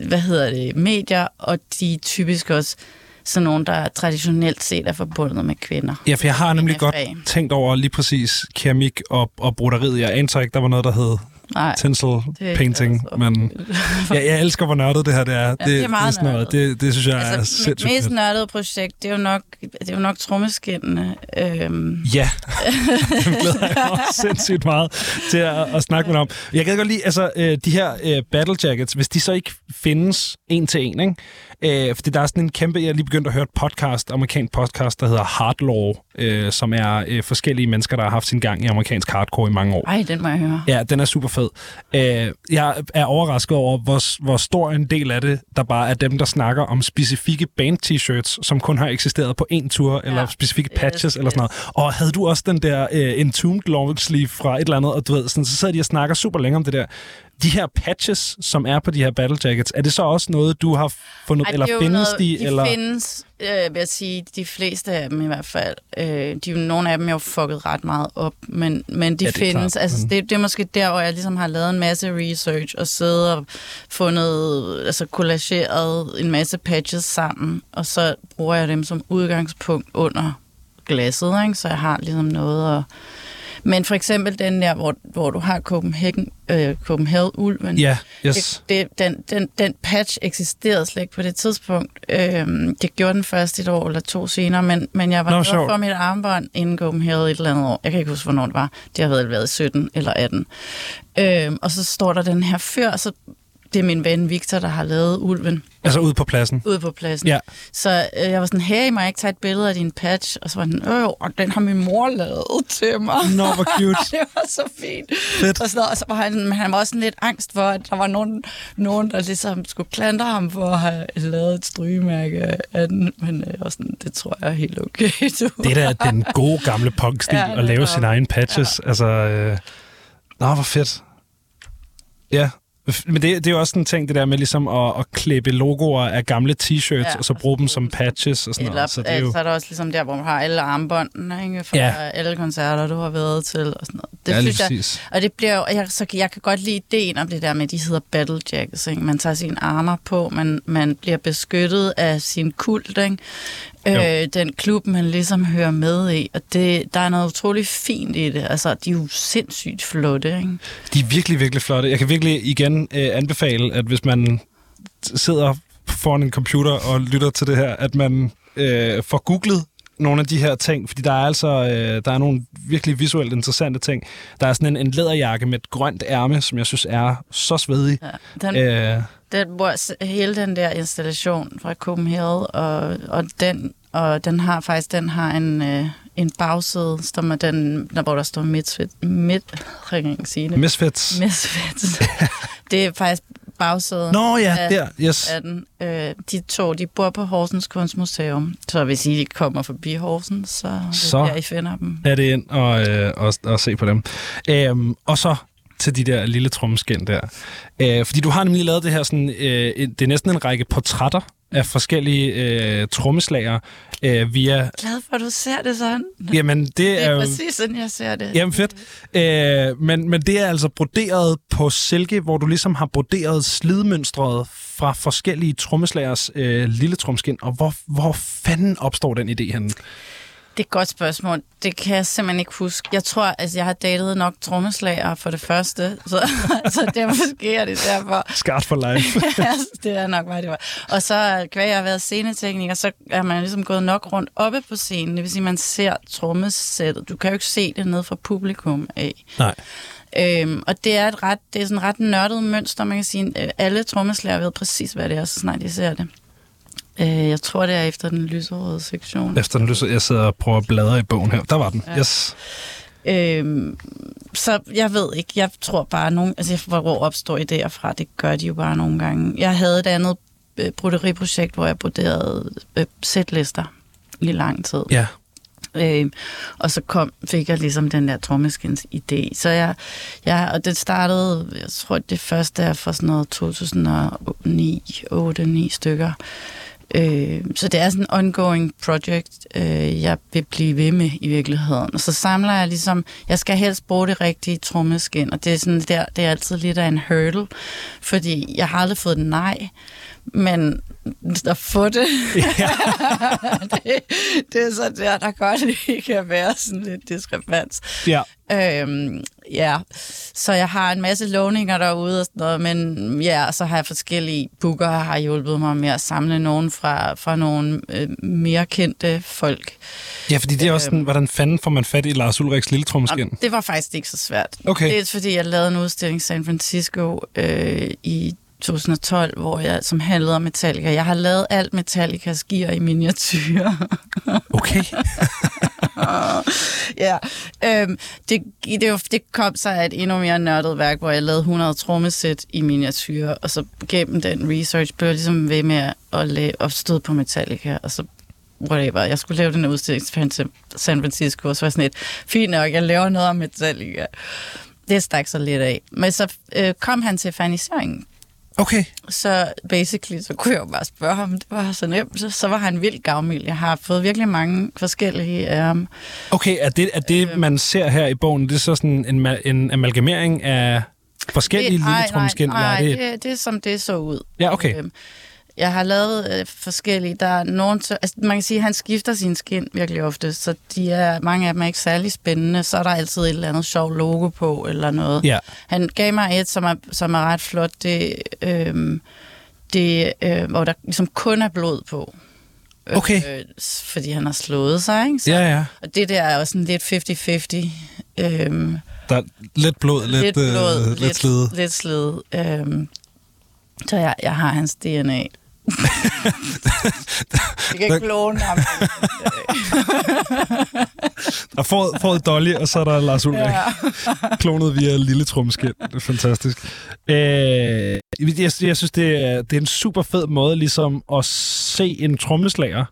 S2: hvad hedder det, medier, og de er typisk også sådan nogle, der traditionelt set er forbundet med kvinder.
S1: Ja, for jeg har nemlig godt tænkt over lige præcis keramik og, og broderiet. Jeg antager ikke, der var noget, der hed Nej, Tinsel painting, men *laughs* ja, jeg elsker, hvor nørdet det her det er. Ja, det, det, er meget det, sådan noget, det, det synes jeg altså, er sindssygt
S2: Det mest nørdede projekt, det er jo nok, det er jo nok trommeskinnene. Øhm.
S1: Ja, *laughs* det glæder jeg også sindssygt meget til at, at snakke med om. Jeg kan godt lide, altså, øh, de her øh, battle jackets, hvis de så ikke findes en til en, ikke? Øh, fordi der er sådan en kæmpe... Jeg har lige begyndt at høre et podcast, amerikansk podcast, der hedder Hardlaw, øh, som er øh, forskellige mennesker, der har haft sin gang i amerikansk hardcore i mange år.
S2: Ej, den må jeg høre.
S1: Ja, den er super fed. Øh, jeg er overrasket over, hvor, hvor stor en del af det, der bare er dem, der snakker om specifikke band-t-shirts, som kun har eksisteret på en tur, ja. eller specifikke patches, yes, eller sådan noget. Og havde du også den der øh, Entombed long sleeve fra et eller andet, og du ved, sådan, så sidder de og snakker super længe om det der de her patches, som er på de her battle jackets, er det så også noget, du har fundet, Ej, eller findes noget,
S2: de?
S1: De eller?
S2: findes, øh, vil jeg sige, de fleste af dem i hvert fald. Øh, de, nogle af dem er jo fucket ret meget op, men, men de ja, findes. Klart. Altså, det, det er måske der, hvor jeg ligesom har lavet en masse research og siddet og fundet, altså kollageret en masse patches sammen, og så bruger jeg dem som udgangspunkt under glasset, ikke? så jeg har ligesom noget at men for eksempel den der, hvor, hvor du har Copenhagen, øh, Copenhagen-ulven.
S1: Ja, yeah, yes.
S2: Det, det, den, den, den patch eksisterede slet ikke på det tidspunkt. Øh, det gjorde den først et år eller to senere, men, men jeg var no, glad for mit armbånd inden Copenhagen et eller andet år. Jeg kan ikke huske, hvornår det var. Det har været, været 17 eller 18. Øh, og så står der den her fyr, så det er min ven Victor, der har lavet ulven
S1: Altså ude på pladsen.
S2: ude på pladsen.
S1: Ja.
S2: Så øh, jeg var sådan, hey, må jeg ikke tage et billede af din patch? Og så var den, øh, og den har min mor lavet til mig.
S1: Nå, hvor *laughs* cute.
S2: det var så fint.
S1: Fedt.
S2: Og, sådan, noget. og så var han, men han var også sådan lidt angst for, at der var nogen, nogen der ligesom skulle klandre ham for at have lavet et strygemærke af den. Men øh, var sådan, det tror jeg er helt okay. Du.
S1: Det er da den gode gamle punkstil *laughs*
S2: Ja,
S1: at lave sine egne patches. Ja. Altså, øh... Nå, hvor fedt. Ja, men det, det er jo også en ting, det der med ligesom at, at klippe logoer af gamle t-shirts, ja, og så bruge dem som patches og sådan
S2: Eller,
S1: noget. Så det er jo...
S2: så er der også ligesom der, hvor man har alle armbåndene, ikke? For
S1: Ja.
S2: alle koncerter, du har været til og sådan noget. Det
S1: ja,
S2: synes jeg. Og det bliver jo, jeg, så jeg kan godt lide ideen om det der med, at de hedder battle jackets. Ikke? Man tager sine armer på, man, man bliver beskyttet af sin kult, ikke? Øh, den klub, man ligesom hører med i. Og det, der er noget utroligt fint i det. Altså, de er jo sindssygt flotte, ikke?
S1: De er virkelig, virkelig flotte. Jeg kan virkelig igen øh, anbefale, at hvis man sidder foran en computer og lytter til det her, at man øh, får googlet nogle af de her ting, fordi der er altså øh, der er nogle virkelig visuelt interessante ting. Der er sådan en, en læderjakke med et grønt ærme, som jeg synes er så svedig.
S2: Ja. Den,
S1: Øh,
S2: den, hvor hele den der installation fra Copenhagen, og, og den og den har faktisk den har en, øh, en bagside, som er den, der, hvor der står Misfit, midt, *laughs* jeg kan ikke sige det.
S1: Misfits.
S2: Misfits. *laughs* det er faktisk bagsiden
S1: Nå ja,
S2: af,
S1: der. Yes.
S2: af den. Øh, de to, de bor på Horsens Kunstmuseum, så hvis I kommer forbi Horsens, så, er det
S1: Så-
S2: der, I finder dem.
S1: er det ind og, øh, og, og se på dem. Øhm, og så til de der lille trommeskin der. Øh, fordi du har nemlig lavet det her sådan, øh, det er næsten en række portrætter af forskellige øh, trommeslager øh, via...
S2: Glad for, at du ser det sådan.
S1: Jamen, det
S2: Det
S1: er
S2: er
S1: jo...
S2: præcis sådan, jeg ser det.
S1: Jamen fedt. Øh, men, men det er altså broderet på silke, hvor du ligesom har broderet slidmønstret fra forskellige trommeslagers øh, lille tromskin. Og hvor, hvor fanden opstår den idé henne?
S2: Det er et godt spørgsmål. Det kan jeg simpelthen ikke huske. Jeg tror, altså jeg har datet nok trommeslager for det første, *laughs* så, så det er måske er det derfor.
S1: Skart for life. *laughs*
S2: det er nok, hvad det var. Og så, kvæg jeg har været scenetekniker, så er man ligesom gået nok rundt oppe på scenen. Det vil sige, man ser trommesættet. Du kan jo ikke se det ned fra publikum af.
S1: Nej.
S2: Øhm, og det er et ret, det er sådan et ret nørdet mønster, man kan sige. Alle trommeslager ved præcis, hvad det er, så snart de ser det. Øh, jeg tror, det er efter den lyserøde sektion.
S1: Efter den lyser, jeg sidder og prøver at bladre i bogen her. Der var den.
S2: Ja.
S1: Yes.
S2: Øhm, så jeg ved ikke, jeg tror bare, nogen, altså hvor opstår idéer fra, det gør de jo bare nogle gange. Jeg havde et andet øh, broderiprojekt, hvor jeg broderede øh, sætlister i lang tid.
S1: Ja.
S2: Øh, og så kom, fik jeg ligesom den der trommeskins idé. Så jeg, jeg, og det startede, jeg tror det første er fra sådan noget 2009, 8-9 stykker. Øh, så det er sådan en ongoing project, øh, jeg vil blive ved med i virkeligheden. Og så samler jeg ligesom, jeg skal helst bruge det rigtige trommeskin, og det er sådan der, det er altid lidt af en hurdle, fordi jeg har aldrig fået et nej, men at få det,
S1: ja. *laughs*
S2: det, det er så der, der godt lige kan være sådan lidt diskrepans.
S1: ja.
S2: Øhm, ja, så jeg har en masse lovninger derude og sådan noget, men ja, så har jeg forskellige booker, har hjulpet mig med at samle nogen fra, fra nogle øh, mere kendte folk.
S1: Ja, fordi det er også sådan, hvordan fanden får man fat i Lars Ulriks lille trommeskin?
S2: Og det var faktisk ikke så svært.
S1: Okay.
S2: Det er fordi, jeg lavede en udstilling i San Francisco øh, i 2012, hvor jeg, som handlede om Metallica. Jeg har lavet alt Metallicas gear i miniatyr.
S1: Okay. *laughs*
S2: ja, øhm, det, det, det kom sig af et endnu mere nørdet værk, hvor jeg lavede 100 trommesæt i miniatyr, og så gennem den research blev jeg ligesom ved med at, lave, at støde på Metallica, og så whatever. Jeg skulle lave den udstilling til San Francisco, og så var sådan et, fint nok, jeg laver noget om Metallica. Det stak så lidt af. Men så øh, kom han til faniseringen,
S1: Okay.
S2: så basically, så kunne jeg jo bare spørge ham, det var så nemt. Så, så var han vildt gavmild. Jeg har fået virkelig mange forskellige af ham.
S1: Okay, er det, er det
S2: Øh.
S1: man ser her i bogen, det er så sådan en, en amalgamering af forskellige lille
S2: nej,
S1: trommeskin?
S2: nej, nej,
S1: eller
S2: det, det, det er som det så ud.
S1: Ja, okay.
S2: Øhm, Jeg har lavet øh, forskellige. Der er nogen, altså, man kan sige, at han skifter sin skin virkelig ofte, så de er, mange af dem er ikke særlig spændende. Så er der altid et eller andet sjov logo på, eller noget.
S1: Ja.
S2: Han gav mig et, som er, som er ret flot. Det, øhm, det øh, hvor der ligesom kun er blod på.
S1: Okay.
S2: Øh, fordi han har slået sig, ikke? Så,
S1: Ja, ja.
S2: Og det der er også sådan lidt 50-50. Øhm,
S1: Der er lidt blod, lidt,
S2: lidt blod,
S1: øh, lidt slid.
S2: lidt slid. Øhm, Så jeg, jeg har hans DNA. Jeg kan klone ham.
S1: Der er fået, fået Dolly, og så er der Lars Ulrik. Ja. Klonet via lille trommeskind. Det er fantastisk. Øh, jeg, jeg synes, det er, det er en super fed måde ligesom at se en trommeslager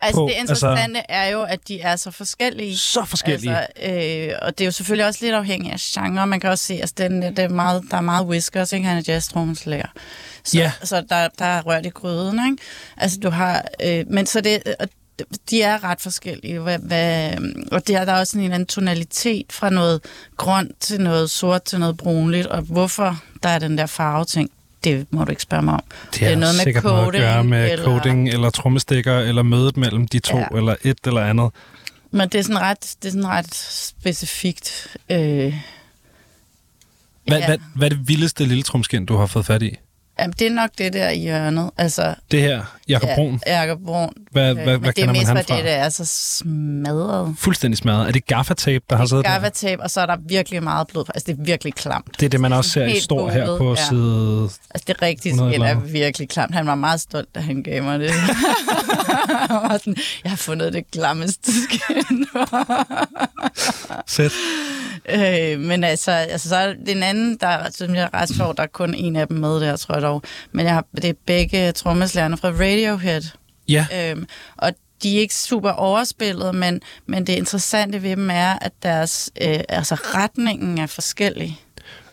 S2: Altså på, det interessante altså, er jo, at de er så forskellige.
S1: Så forskellige.
S2: Altså, øh, og det er jo selvfølgelig også lidt afhængigt af genre. Man kan også se, at altså, den, det er meget, der er meget whiskers, ikke? Han er jazz trommeslager. Så,
S1: ja.
S2: så der, der er rørt i gryden, ikke? Altså du har... Øh, men så det... De er ret forskellige, hvad, hvad, og der, der er også en eller anden tonalitet fra noget grønt til noget sort til noget brunligt, og hvorfor der er den der farve ting, det må du ikke spørge mig om.
S1: Det, det er noget med coding, noget at gøre med eller... coding, eller trommestikker, eller mødet mellem de to, ja. eller et eller andet.
S2: Men det er sådan ret, det er sådan ret specifikt. Øh,
S1: hvad, ja. hvad, hvad er det vildeste lille tromskin, du har fået fat i?
S2: Jamen, det er nok det der i hjørnet. Altså,
S1: det her, Jakob Brun?
S2: Ja, Jakob Brun.
S1: Hvad, hvad, hvad
S2: Men det er mest, hvad det, det er så smadret.
S1: Fuldstændig smadret. Er det gaffatape, der har siddet
S2: der? gaffatape, og så er der virkelig meget blod. Altså, det er virkelig klamt.
S1: Det er det, man også ser står her på ja. side...
S2: Altså, det rigtige skin er virkelig klamt. Han var meget stolt, da han gav mig det. *laughs* sådan, jeg har fundet det klammeste skin. *laughs*
S1: Sæt.
S2: Øh, men altså, altså, så er det en anden, der som jeg er ret sjov, der er kun en af dem med der, tror jeg dog. Men jeg har, det er begge trommeslagerne fra Radiohead.
S1: Ja.
S2: Øhm, og de er ikke super overspillet, men, men det interessante ved dem er, at deres øh, altså retningen er forskellig.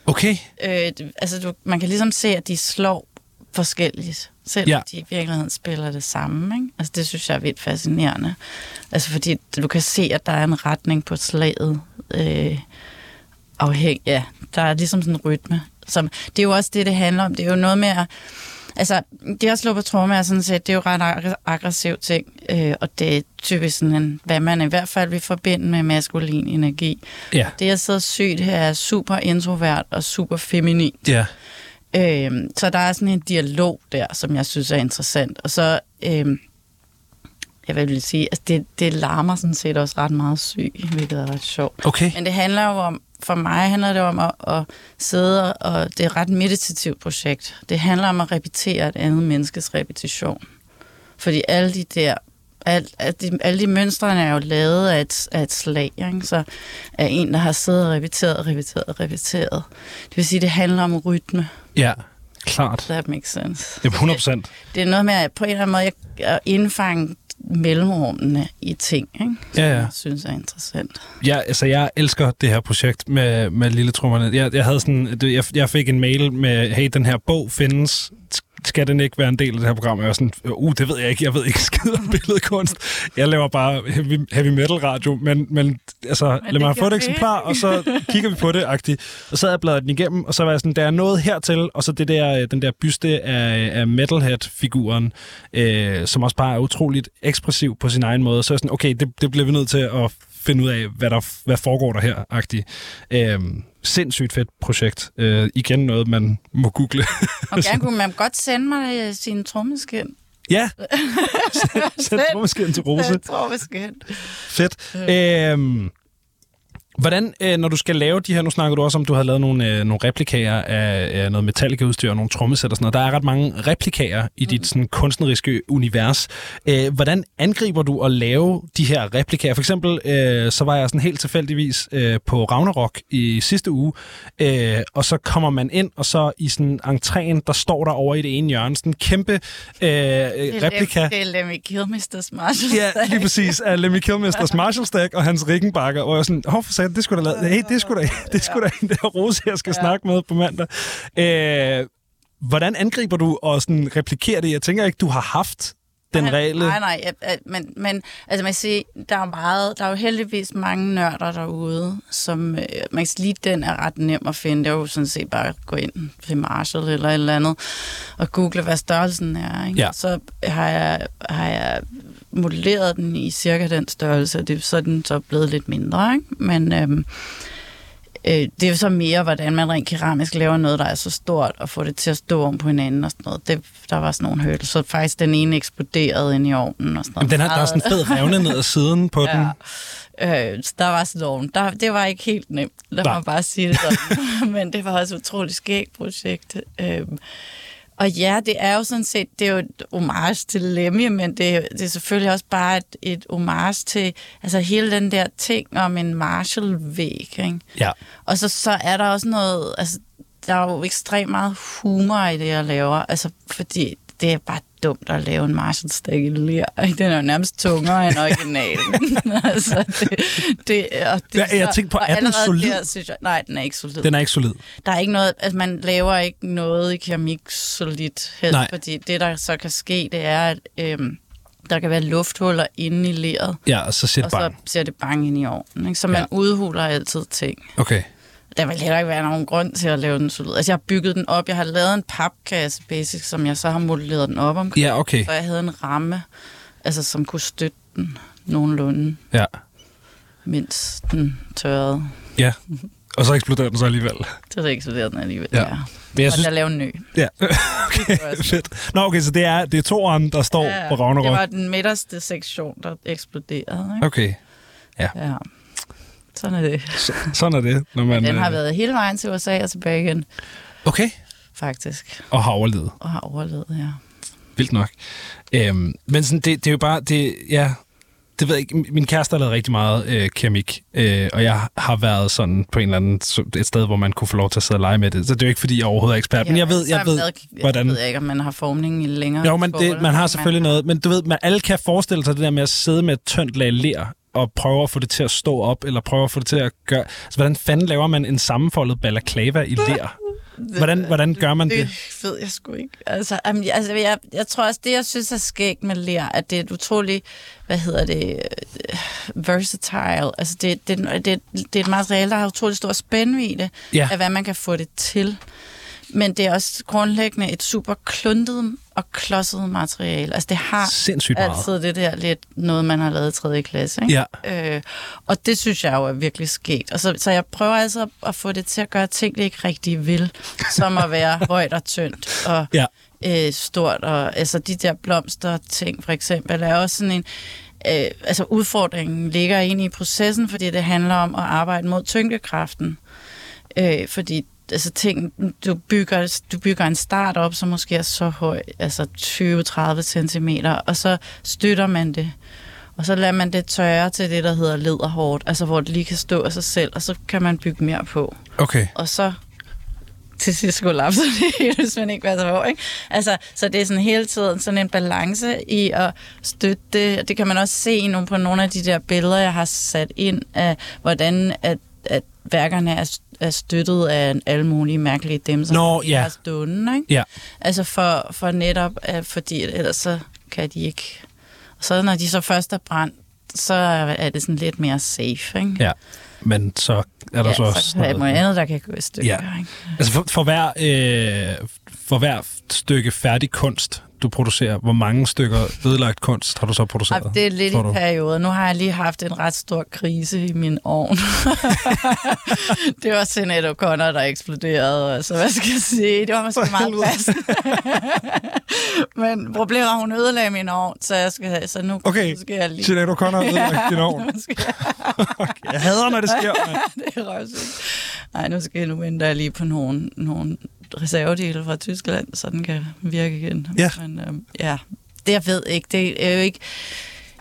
S1: Okay.
S2: Øh, altså, du, man kan ligesom se, at de slår forskelligt, selvom ja. de i virkeligheden spiller det samme. Ikke? Altså, det synes jeg er vildt fascinerende. Altså, fordi du kan se, at der er en retning på slaget. Øh, afhæng, ja, der er ligesom sådan en rytme. Som, det er jo også det, det handler om. Det er jo noget med at... Altså, det at slå på tromme er sådan set, det er jo ret aggressiv ting, øh, og det er typisk sådan en, hvad man i hvert fald vil forbinde med maskulin energi.
S1: Ja.
S2: Det at sidde sygt her er super introvert og super feminin.
S1: Ja.
S2: Øh, så der er sådan en dialog der, som jeg synes er interessant. Og så, øh, jeg vil sige, at det, det larmer sådan set også ret meget syg, hvilket er ret sjovt.
S1: Okay.
S2: Men det handler jo om, for mig handler det om at, at sidde, og det er et ret meditativt projekt. Det handler om at repetere et andet menneskes repetition. Fordi alle de der alt, alle, de, alle de mønstre er jo lavet af et, af et slag, ikke? så er en, der har siddet og repeteret, repeteret, repeteret. Det vil sige, det handler om rytme.
S1: Ja, klart.
S2: That makes sense.
S1: Ja, 100 procent.
S2: Det er noget med, at på en eller anden måde at indfange mellemrummene i ting, ikke?
S1: Som ja, ja.
S2: jeg synes er interessant.
S1: Ja, altså jeg elsker det her projekt med, med Lille Trummerne. Jeg, jeg, havde sådan, jeg, jeg fik en mail med, hey, den her bog findes, skal den ikke være en del af det her program? Jeg var sådan, uh, det ved jeg ikke, jeg ved ikke *laughs* skid om billedkunst. Jeg laver bare heavy, heavy metal radio, men, men altså, men lad mig få et eksemplar, og så *laughs* kigger vi på det, agtigt. Og så havde jeg bladet den igennem, og så var jeg sådan, der er noget hertil, og så det der, den der byste af, af Metalhead-figuren, øh, som også bare er utroligt ekspressiv på sin egen måde. Så er jeg sådan, okay, det, det bliver vi nødt til at finde ud af, hvad, der, hvad foregår der her, agtigt. Øh, sindssygt fedt projekt. Øh, igen noget, man må google. *laughs*
S2: Og gerne kunne man godt sende mig øh, sin trommeskin.
S1: Ja, *laughs* send trommeskin til Rose.
S2: trommeskin.
S1: Fedt. Øh, Hvordan, øh, når du skal lave de her, nu snakker du også om, du har lavet nogle, øh, nogle replikager af, noget Metallica-udstyr og nogle trommesæt og sådan noget. Der er ret mange replikager i dit sådan, kunstneriske univers. Øh, hvordan angriber du at lave de her replikager? For eksempel, øh, så var jeg sådan helt tilfældigvis øh, på Ragnarok i sidste uge, øh, og så kommer man ind, og så i sådan entréen, der står der over i det ene hjørne sådan en kæmpe øh, replika.
S2: Det er Lemmy Kilmister's Marshall
S1: Ja, lige præcis. Af Lemmy Kilmister's *laughs* Marshall Stack og hans Rickenbacker, hvor jeg sådan, oh, sagde, det skulle da. Hey, det skulle da, *laughs* det skulle da en der Rose, jeg skal ja. snakke med på mandag. Øh, hvordan angriber du og sådan replikerer det? Jeg tænker ikke, du har haft den regel.
S2: Nej, nej, men, men altså man siger, der er meget, der er jo heldigvis mange nørder derude, som, øh, man kan sige, lige den er ret nem at finde. Det er jo sådan set bare at gå ind til Marshall eller et eller andet, og google, hvad størrelsen er. Ikke?
S1: Ja.
S2: Så har jeg, har jeg modelleret den i cirka den størrelse, og det, så er den så blevet lidt mindre. Ikke? Men øhm, øh, det er så mere, hvordan man rent keramisk laver noget, der er så stort, og får det til at stå om på hinanden og sådan noget. Det, der var sådan nogle hørte, så faktisk den ene eksploderede ind i ovnen og sådan noget.
S1: Jamen, den har, der er sådan en fed revne ned ad siden på ja. den.
S2: Øh, så der var storm. Der, det var ikke helt nemt, lad
S1: Nej.
S2: mig bare sige det sådan. *laughs* Men det var også et utroligt skægt projekt. Øh, og ja, det er jo sådan set, det er jo et homage til Lemmy, men det er, det er selvfølgelig også bare et, et homage til altså hele den der ting om en Marshall-væg. Ikke?
S1: Ja.
S2: Og så, så er der også noget, altså der er jo ekstremt meget humor i det, jeg laver, altså fordi det er bare dumt at lave en Marshall-stik i ikke? Den er jo nærmest tungere end originalen. *laughs* altså, det, det, og det,
S1: Ja, jeg tænkte på, er den solid?
S2: Der, synes jeg, nej, den er ikke solid.
S1: Den er ikke solid.
S2: Der er ikke noget, altså man laver ikke noget i keramik solidt helst,
S1: Nej.
S2: fordi det, der så kan ske, det er, at øhm, der kan være lufthuller inde i leret,
S1: Ja, og så sæt
S2: og så
S1: bang.
S2: ser det bang ind i ovnen. Ikke? Så man
S1: Ja.
S2: udhuler altid ting.
S1: Okay.
S2: Der vil heller ikke være nogen grund til at lave den solid. Altså, jeg har bygget den op. Jeg har lavet en papkasse, basic, som jeg så har modelleret den op omkring.
S1: Ja, okay.
S2: Så jeg havde en ramme, altså, som kunne støtte den nogenlunde,
S1: Ja.
S2: mens den tørrede.
S1: Ja. Og så eksploderer den så alligevel.
S2: Så der den alligevel.
S1: Ja.
S2: Ja.
S1: Men jeg
S2: Og
S1: synes...
S2: lavede en ny.
S1: Ja, *laughs* okay, fedt. Nå, okay, så det er, det er toeren, der står
S2: Ja,
S1: på Ragnarok.
S2: Det var den midterste sektion, der eksploderede. Ikke?
S1: Okay,
S2: Ja. Sådan er det.
S1: så, sådan er det. Når man,
S2: Den har
S1: øh,
S2: været hele vejen til USA og tilbage igen,
S1: Okay,
S2: faktisk.
S1: og har overlevet.
S2: Og har overlevet, ja.
S1: Vildt nok. Øhm, men sådan, det, det er jo bare, det, ja, det ved jeg ikke. Min kæreste har lavet rigtig meget øh, keramik, øh, og jeg har været sådan på en eller anden, et sted, hvor man kunne få lov til at sidde og lege med det. Så det er jo ikke, fordi jeg overhovedet er ekspert, men jeg ved, jeg ved, hvordan...
S2: Jeg ved ikke, om man har formning i længere
S1: Jo, men det, man har selvfølgelig noget, men du ved, man, alle kan forestille sig det der med at sidde med et tyndt lag ler, og prøve at få det til at stå op, eller prøve at få det til at gøre... Altså, hvordan fanden laver man en sammenfoldet balaclava i ler? Hvordan, hvordan gør man det?
S2: Det ved jeg sgu ikke. Altså, jamen, altså jeg, jeg tror også, det jeg synes er skægt med ler, at det er et utroligt, hvad hedder det, øh, versatile. Altså det, det, det, det er et materiale, der har utrolig stor spændvidde
S1: Ja.
S2: af, hvad man kan få det til. Men det er også grundlæggende et super kluntet og klodset materiale. Altså det har
S1: Sindssygt meget.
S2: altid det der lidt noget, man har lavet i 3. klasse. Ikke?
S1: Ja.
S2: Øh, og det synes jeg jo er virkelig sket. Og så, så jeg prøver altså at, at få det til at gøre ting, det ikke rigtig vil. Som at være *laughs* højt og tyndt og
S1: Ja.
S2: øh, stort. Og, altså de der blomster ting for eksempel er også sådan en... Øh, altså udfordringen ligger egentlig i processen, fordi det handler om at arbejde mod tyngdekraften. Øh, fordi altså ting, du bygger, du bygger en start op, som måske er så høj, altså 20-30 cm, og så støtter man det. Og så lader man det tørre til det, der hedder lederhårdt, altså hvor det lige kan stå af sig selv, og så kan man bygge mere på.
S1: Okay.
S2: Og så til sidst kollapser det hele, hvis man ikke var så hård, ikke? Altså, så det er sådan hele tiden sådan en balance i at støtte det. Det kan man også se nogle, på nogle af de der billeder, jeg har sat ind af, hvordan at, at værkerne er, er støttet af alle mulige mærkelige dem, som
S1: Nå, ja.
S2: har stående, ikke?
S1: Ja.
S2: Altså for, for netop, at, fordi ellers så kan de ikke... Og så når de så først er brændt, så er det sådan lidt mere safe, ikke?
S1: Ja. Men så er der
S2: ja,
S1: så også
S2: så er
S1: noget-
S2: andet, der kan gå i stykker,
S1: Ja.
S2: ikke?
S1: Altså for, for, hver, øh, for hver stykke færdig kunst, du producerer, hvor mange stykker ødelagt kunst har du så produceret?
S2: Det er lidt i perioder. Nu har jeg lige haft en ret stor krise i min ovn. *laughs* det var Sinead O'Connor, der eksploderede. Altså, hvad skal jeg sige? Det var måske meget passende. *laughs* Men problemet er, at hun ødelagde min ovn, så, jeg skal, så nu,
S1: Okay,
S2: skal jeg lige...
S1: Sinead O'Connor har ødelagt din ovn. *laughs*
S2: Skal jeg,
S1: hader, når det sker.
S2: det er røvsygt. Nej, nu skal jeg nu vente jeg lige på nogle, nogle reservedele fra Tyskland, så den kan virke igen.
S1: Ja.
S2: Men øhm, ja, det jeg ved ikke, det er jo ikke,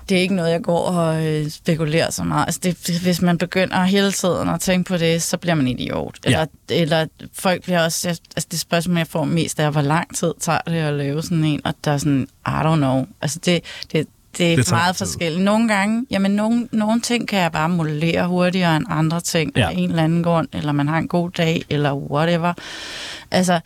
S2: det er ikke noget, jeg går og øh, spekulerer så meget. Altså det, det- hvis man begynder hele tiden at tænke på det, så bliver man idiot. Eller, ja. eller folk bliver også... jeg- Altså det spørgsmål, jeg får mest, er, hvor lang tid tager det at lave sådan en? Og der er sådan, I don't know. Altså det, det, det er
S1: Det
S2: meget
S1: tid.
S2: forskelligt. Nogle gange, jamen nogle, nogle ting kan jeg bare modellere hurtigere end andre ting.
S1: Ja.
S2: Af en eller anden grund, eller man har en god dag, eller whatever. Altså,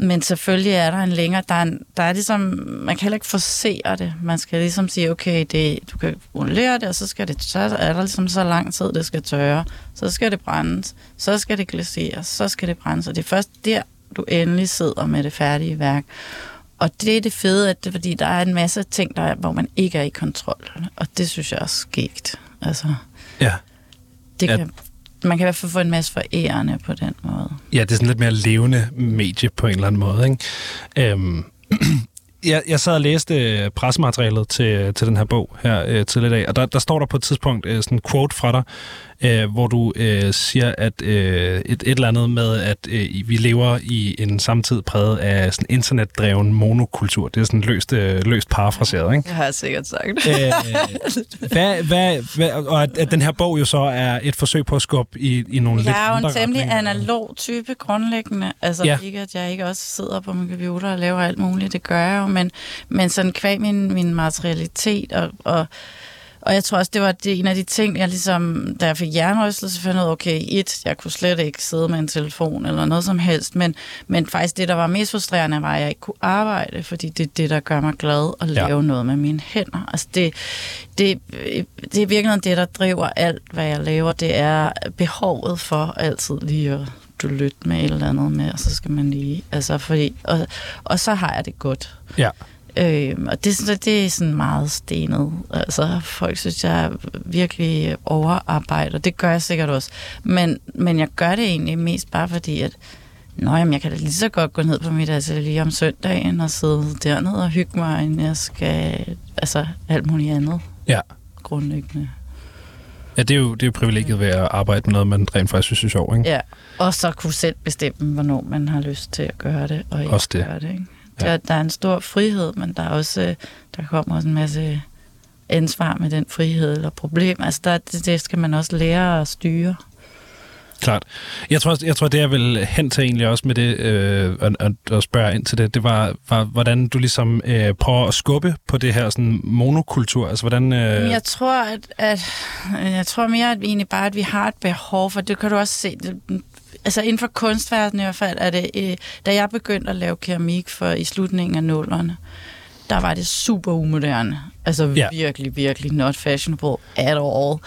S2: men selvfølgelig er der en længere, der er, en, der er ligesom, man kan heller ikke forsere det. Man skal ligesom sige, okay, det, du kan modellere det, og så skal det, så er der ligesom så lang tid, det skal tørre. Så skal det brændes, så skal det glaseres, så skal det brændes, og det er først der, du endelig sidder med det færdige værk. Og det er det fede, at det, fordi der er en masse ting, der er, hvor man ikke er i kontrol. Og det synes jeg er skægt. Altså,
S1: Ja.
S2: det
S1: Ja.
S2: kan, man kan i hvert fald få en masse forærende på den måde.
S1: ja, det er sådan lidt mere levende medie på en eller anden måde. Ikke? Øhm, *clears throat* jeg, jeg sad og læste øh, pressematerialet til, til den her bog her øh, tidligere i dag, og der, der står der på et tidspunkt øh, sådan en quote fra dig, øh, hvor du øh, siger, at øh, et, et eller andet med, at øh, vi lever i en samtid præget af sådan internetdreven monokultur. Det er sådan løst, øh, løst parafraseret, ikke?
S2: Det har jeg sikkert sagt.
S1: Øh, hvad, hvad, hvad, og at, at den her bog jo så er et forsøg på at skubbe i, i nogle lidt
S2: Jeg er jo en temmelig
S1: retninger.
S2: analog type grundlæggende. Altså
S1: ja.
S2: ikke, at jeg ikke også sidder på min computer og laver alt muligt. Det gør jeg jo, men, men sådan kvæg min, min materialitet og, og og jeg tror også, det var det, en af de ting, jeg ligesom, da jeg fik hjernerystelse, fandt ud okay, et, jeg kunne slet ikke sidde med en telefon eller noget som helst, men, men faktisk det, der var mest frustrerende, var, at jeg ikke kunne arbejde, fordi det er det, der gør mig glad at
S1: Ja.
S2: lave noget med mine hænder. Altså det, det, det er virkelig det, der driver alt, hvad jeg laver. Det er behovet for altid lige at du lytte med et eller andet med, og så skal man lige, altså fordi, og, og så har jeg det godt.
S1: Ja.
S2: Øhm, og det, er sådan- det er sådan meget stenet. Altså, folk synes, jeg virkelig overarbejder. Det gør jeg sikkert også. Men, men jeg gør det egentlig mest bare fordi, at Nå, jamen, jeg kan da lige så godt gå ned på mit atelier om søndagen og sidde dernede og hygge mig, end jeg skal altså alt muligt andet
S1: Ja.
S2: grundlæggende.
S1: Ja, det er jo, det er jo privilegiet ved at arbejde med noget, man rent faktisk synes er sjovt, ikke?
S2: Ja, og så kunne selv bestemme, hvornår man har lyst til at gøre det, og ikke
S1: Også det.
S2: gøre det. Ikke?
S1: Ja.
S2: Der, der er en stor frihed, men der er også øh, der kommer også en masse ansvar med den frihed eller problem. Altså, der, det, det skal man også lære at styre.
S1: Klart. Jeg tror, jeg tror det jeg vil hen til egentlig også med det, øh, og, og, og spørge ind til det, det var, var hvordan du ligesom øh, prøver at skubbe på det her sådan monokultur. Altså, hvordan... Øh,
S2: Jeg tror, at, at jeg tror mere, at vi egentlig bare, at vi har et behov for, det kan du også se, det, altså inden for kunstverdenen i hvert fald, er det, øh, da jeg begyndte at lave keramik for i slutningen af nullerne, der var det super umoderne. Altså
S1: ja.
S2: virkelig, virkelig not fashionable at all.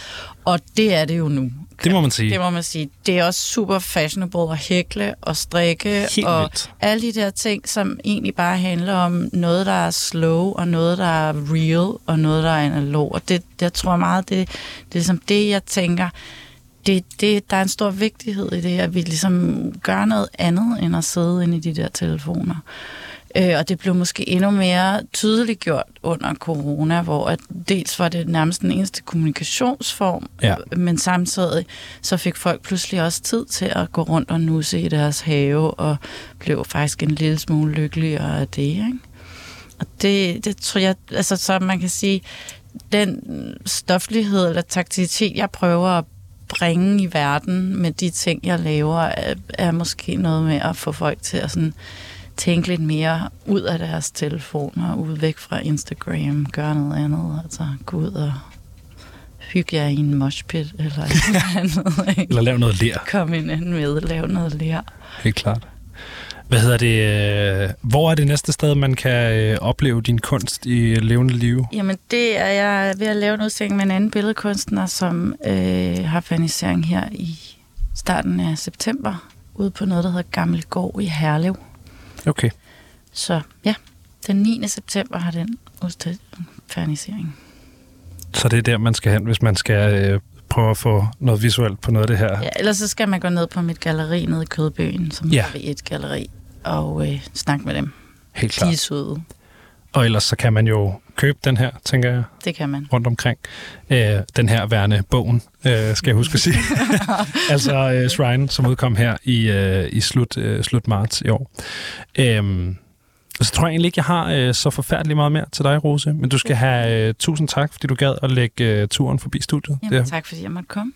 S2: Og det er det jo nu.
S1: det må man sige.
S2: Det må man sige. Det er også super fashionable at hækle og strikke
S1: Helt
S2: og
S1: vildt.
S2: alle de der ting, som egentlig bare handler om noget, der er slow, og noget, der er real, og noget, der er analog. Og det, jeg tror meget, det, det er ligesom det, jeg tænker, det, det, der er en stor vigtighed i det, at vi ligesom gør noget andet, end at sidde inde i de der telefoner. Øh, og det blev måske endnu mere tydeligt gjort under corona, hvor at dels var det nærmest den eneste kommunikationsform,
S1: Ja.
S2: men samtidig så fik folk pludselig også tid til at gå rundt og nusse i deres have, og blev faktisk en lille smule lykkeligere af det. Ikke? Og det, det tror jeg, altså så man kan sige, den stoflighed eller taktilitet, jeg prøver at bringe i verden med de ting, jeg laver, er, er måske noget med at få folk til at sådan tænke lidt mere ud af deres telefoner, ud væk fra Instagram, gøre noget andet, altså gå ud og hygge jer i en moshpit eller et eller andet. ikke?
S1: Eller lave noget ler,
S2: Kom ind med, lave noget lær.
S1: helt klart. Hvad hedder det? øh, Hvor er det næste sted, man kan øh, opleve din kunst i levende liv?
S2: Jamen, det er jeg ved at lave en udstilling med en anden billedkunstner, som øh, har fanisering her i starten af september, ude på noget, der hedder Gammel Gård i Herlev.
S1: Okay.
S2: Så ja, den 9. september har den fanisering.
S1: Så det er der, man skal hen, hvis man skal øh, prøve at få noget visuelt på noget af det her.
S2: Ja, ellers så skal man gå ned på mit galleri nede i Kødbøen, som ja. er et galleri, og øh, snakke med dem.
S1: Helt
S2: De
S1: klart.
S2: er søde.
S1: Og ellers så kan man jo købe den her, tænker jeg,
S2: Det kan man.
S1: rundt omkring. Øh, den her værende bogen, øh, skal jeg huske at sige. *laughs* altså øh, Shrine, som udkom her i, øh, i slut, øh, slut marts i år. Øhm, så tror jeg egentlig ikke, jeg har øh, så forfærdeligt meget mere til dig, Rose. Men du skal have øh, tusind tak, fordi du gad at lægge øh, turen forbi studiet.
S2: Jamen,
S1: det
S2: tak fordi jeg måtte komme.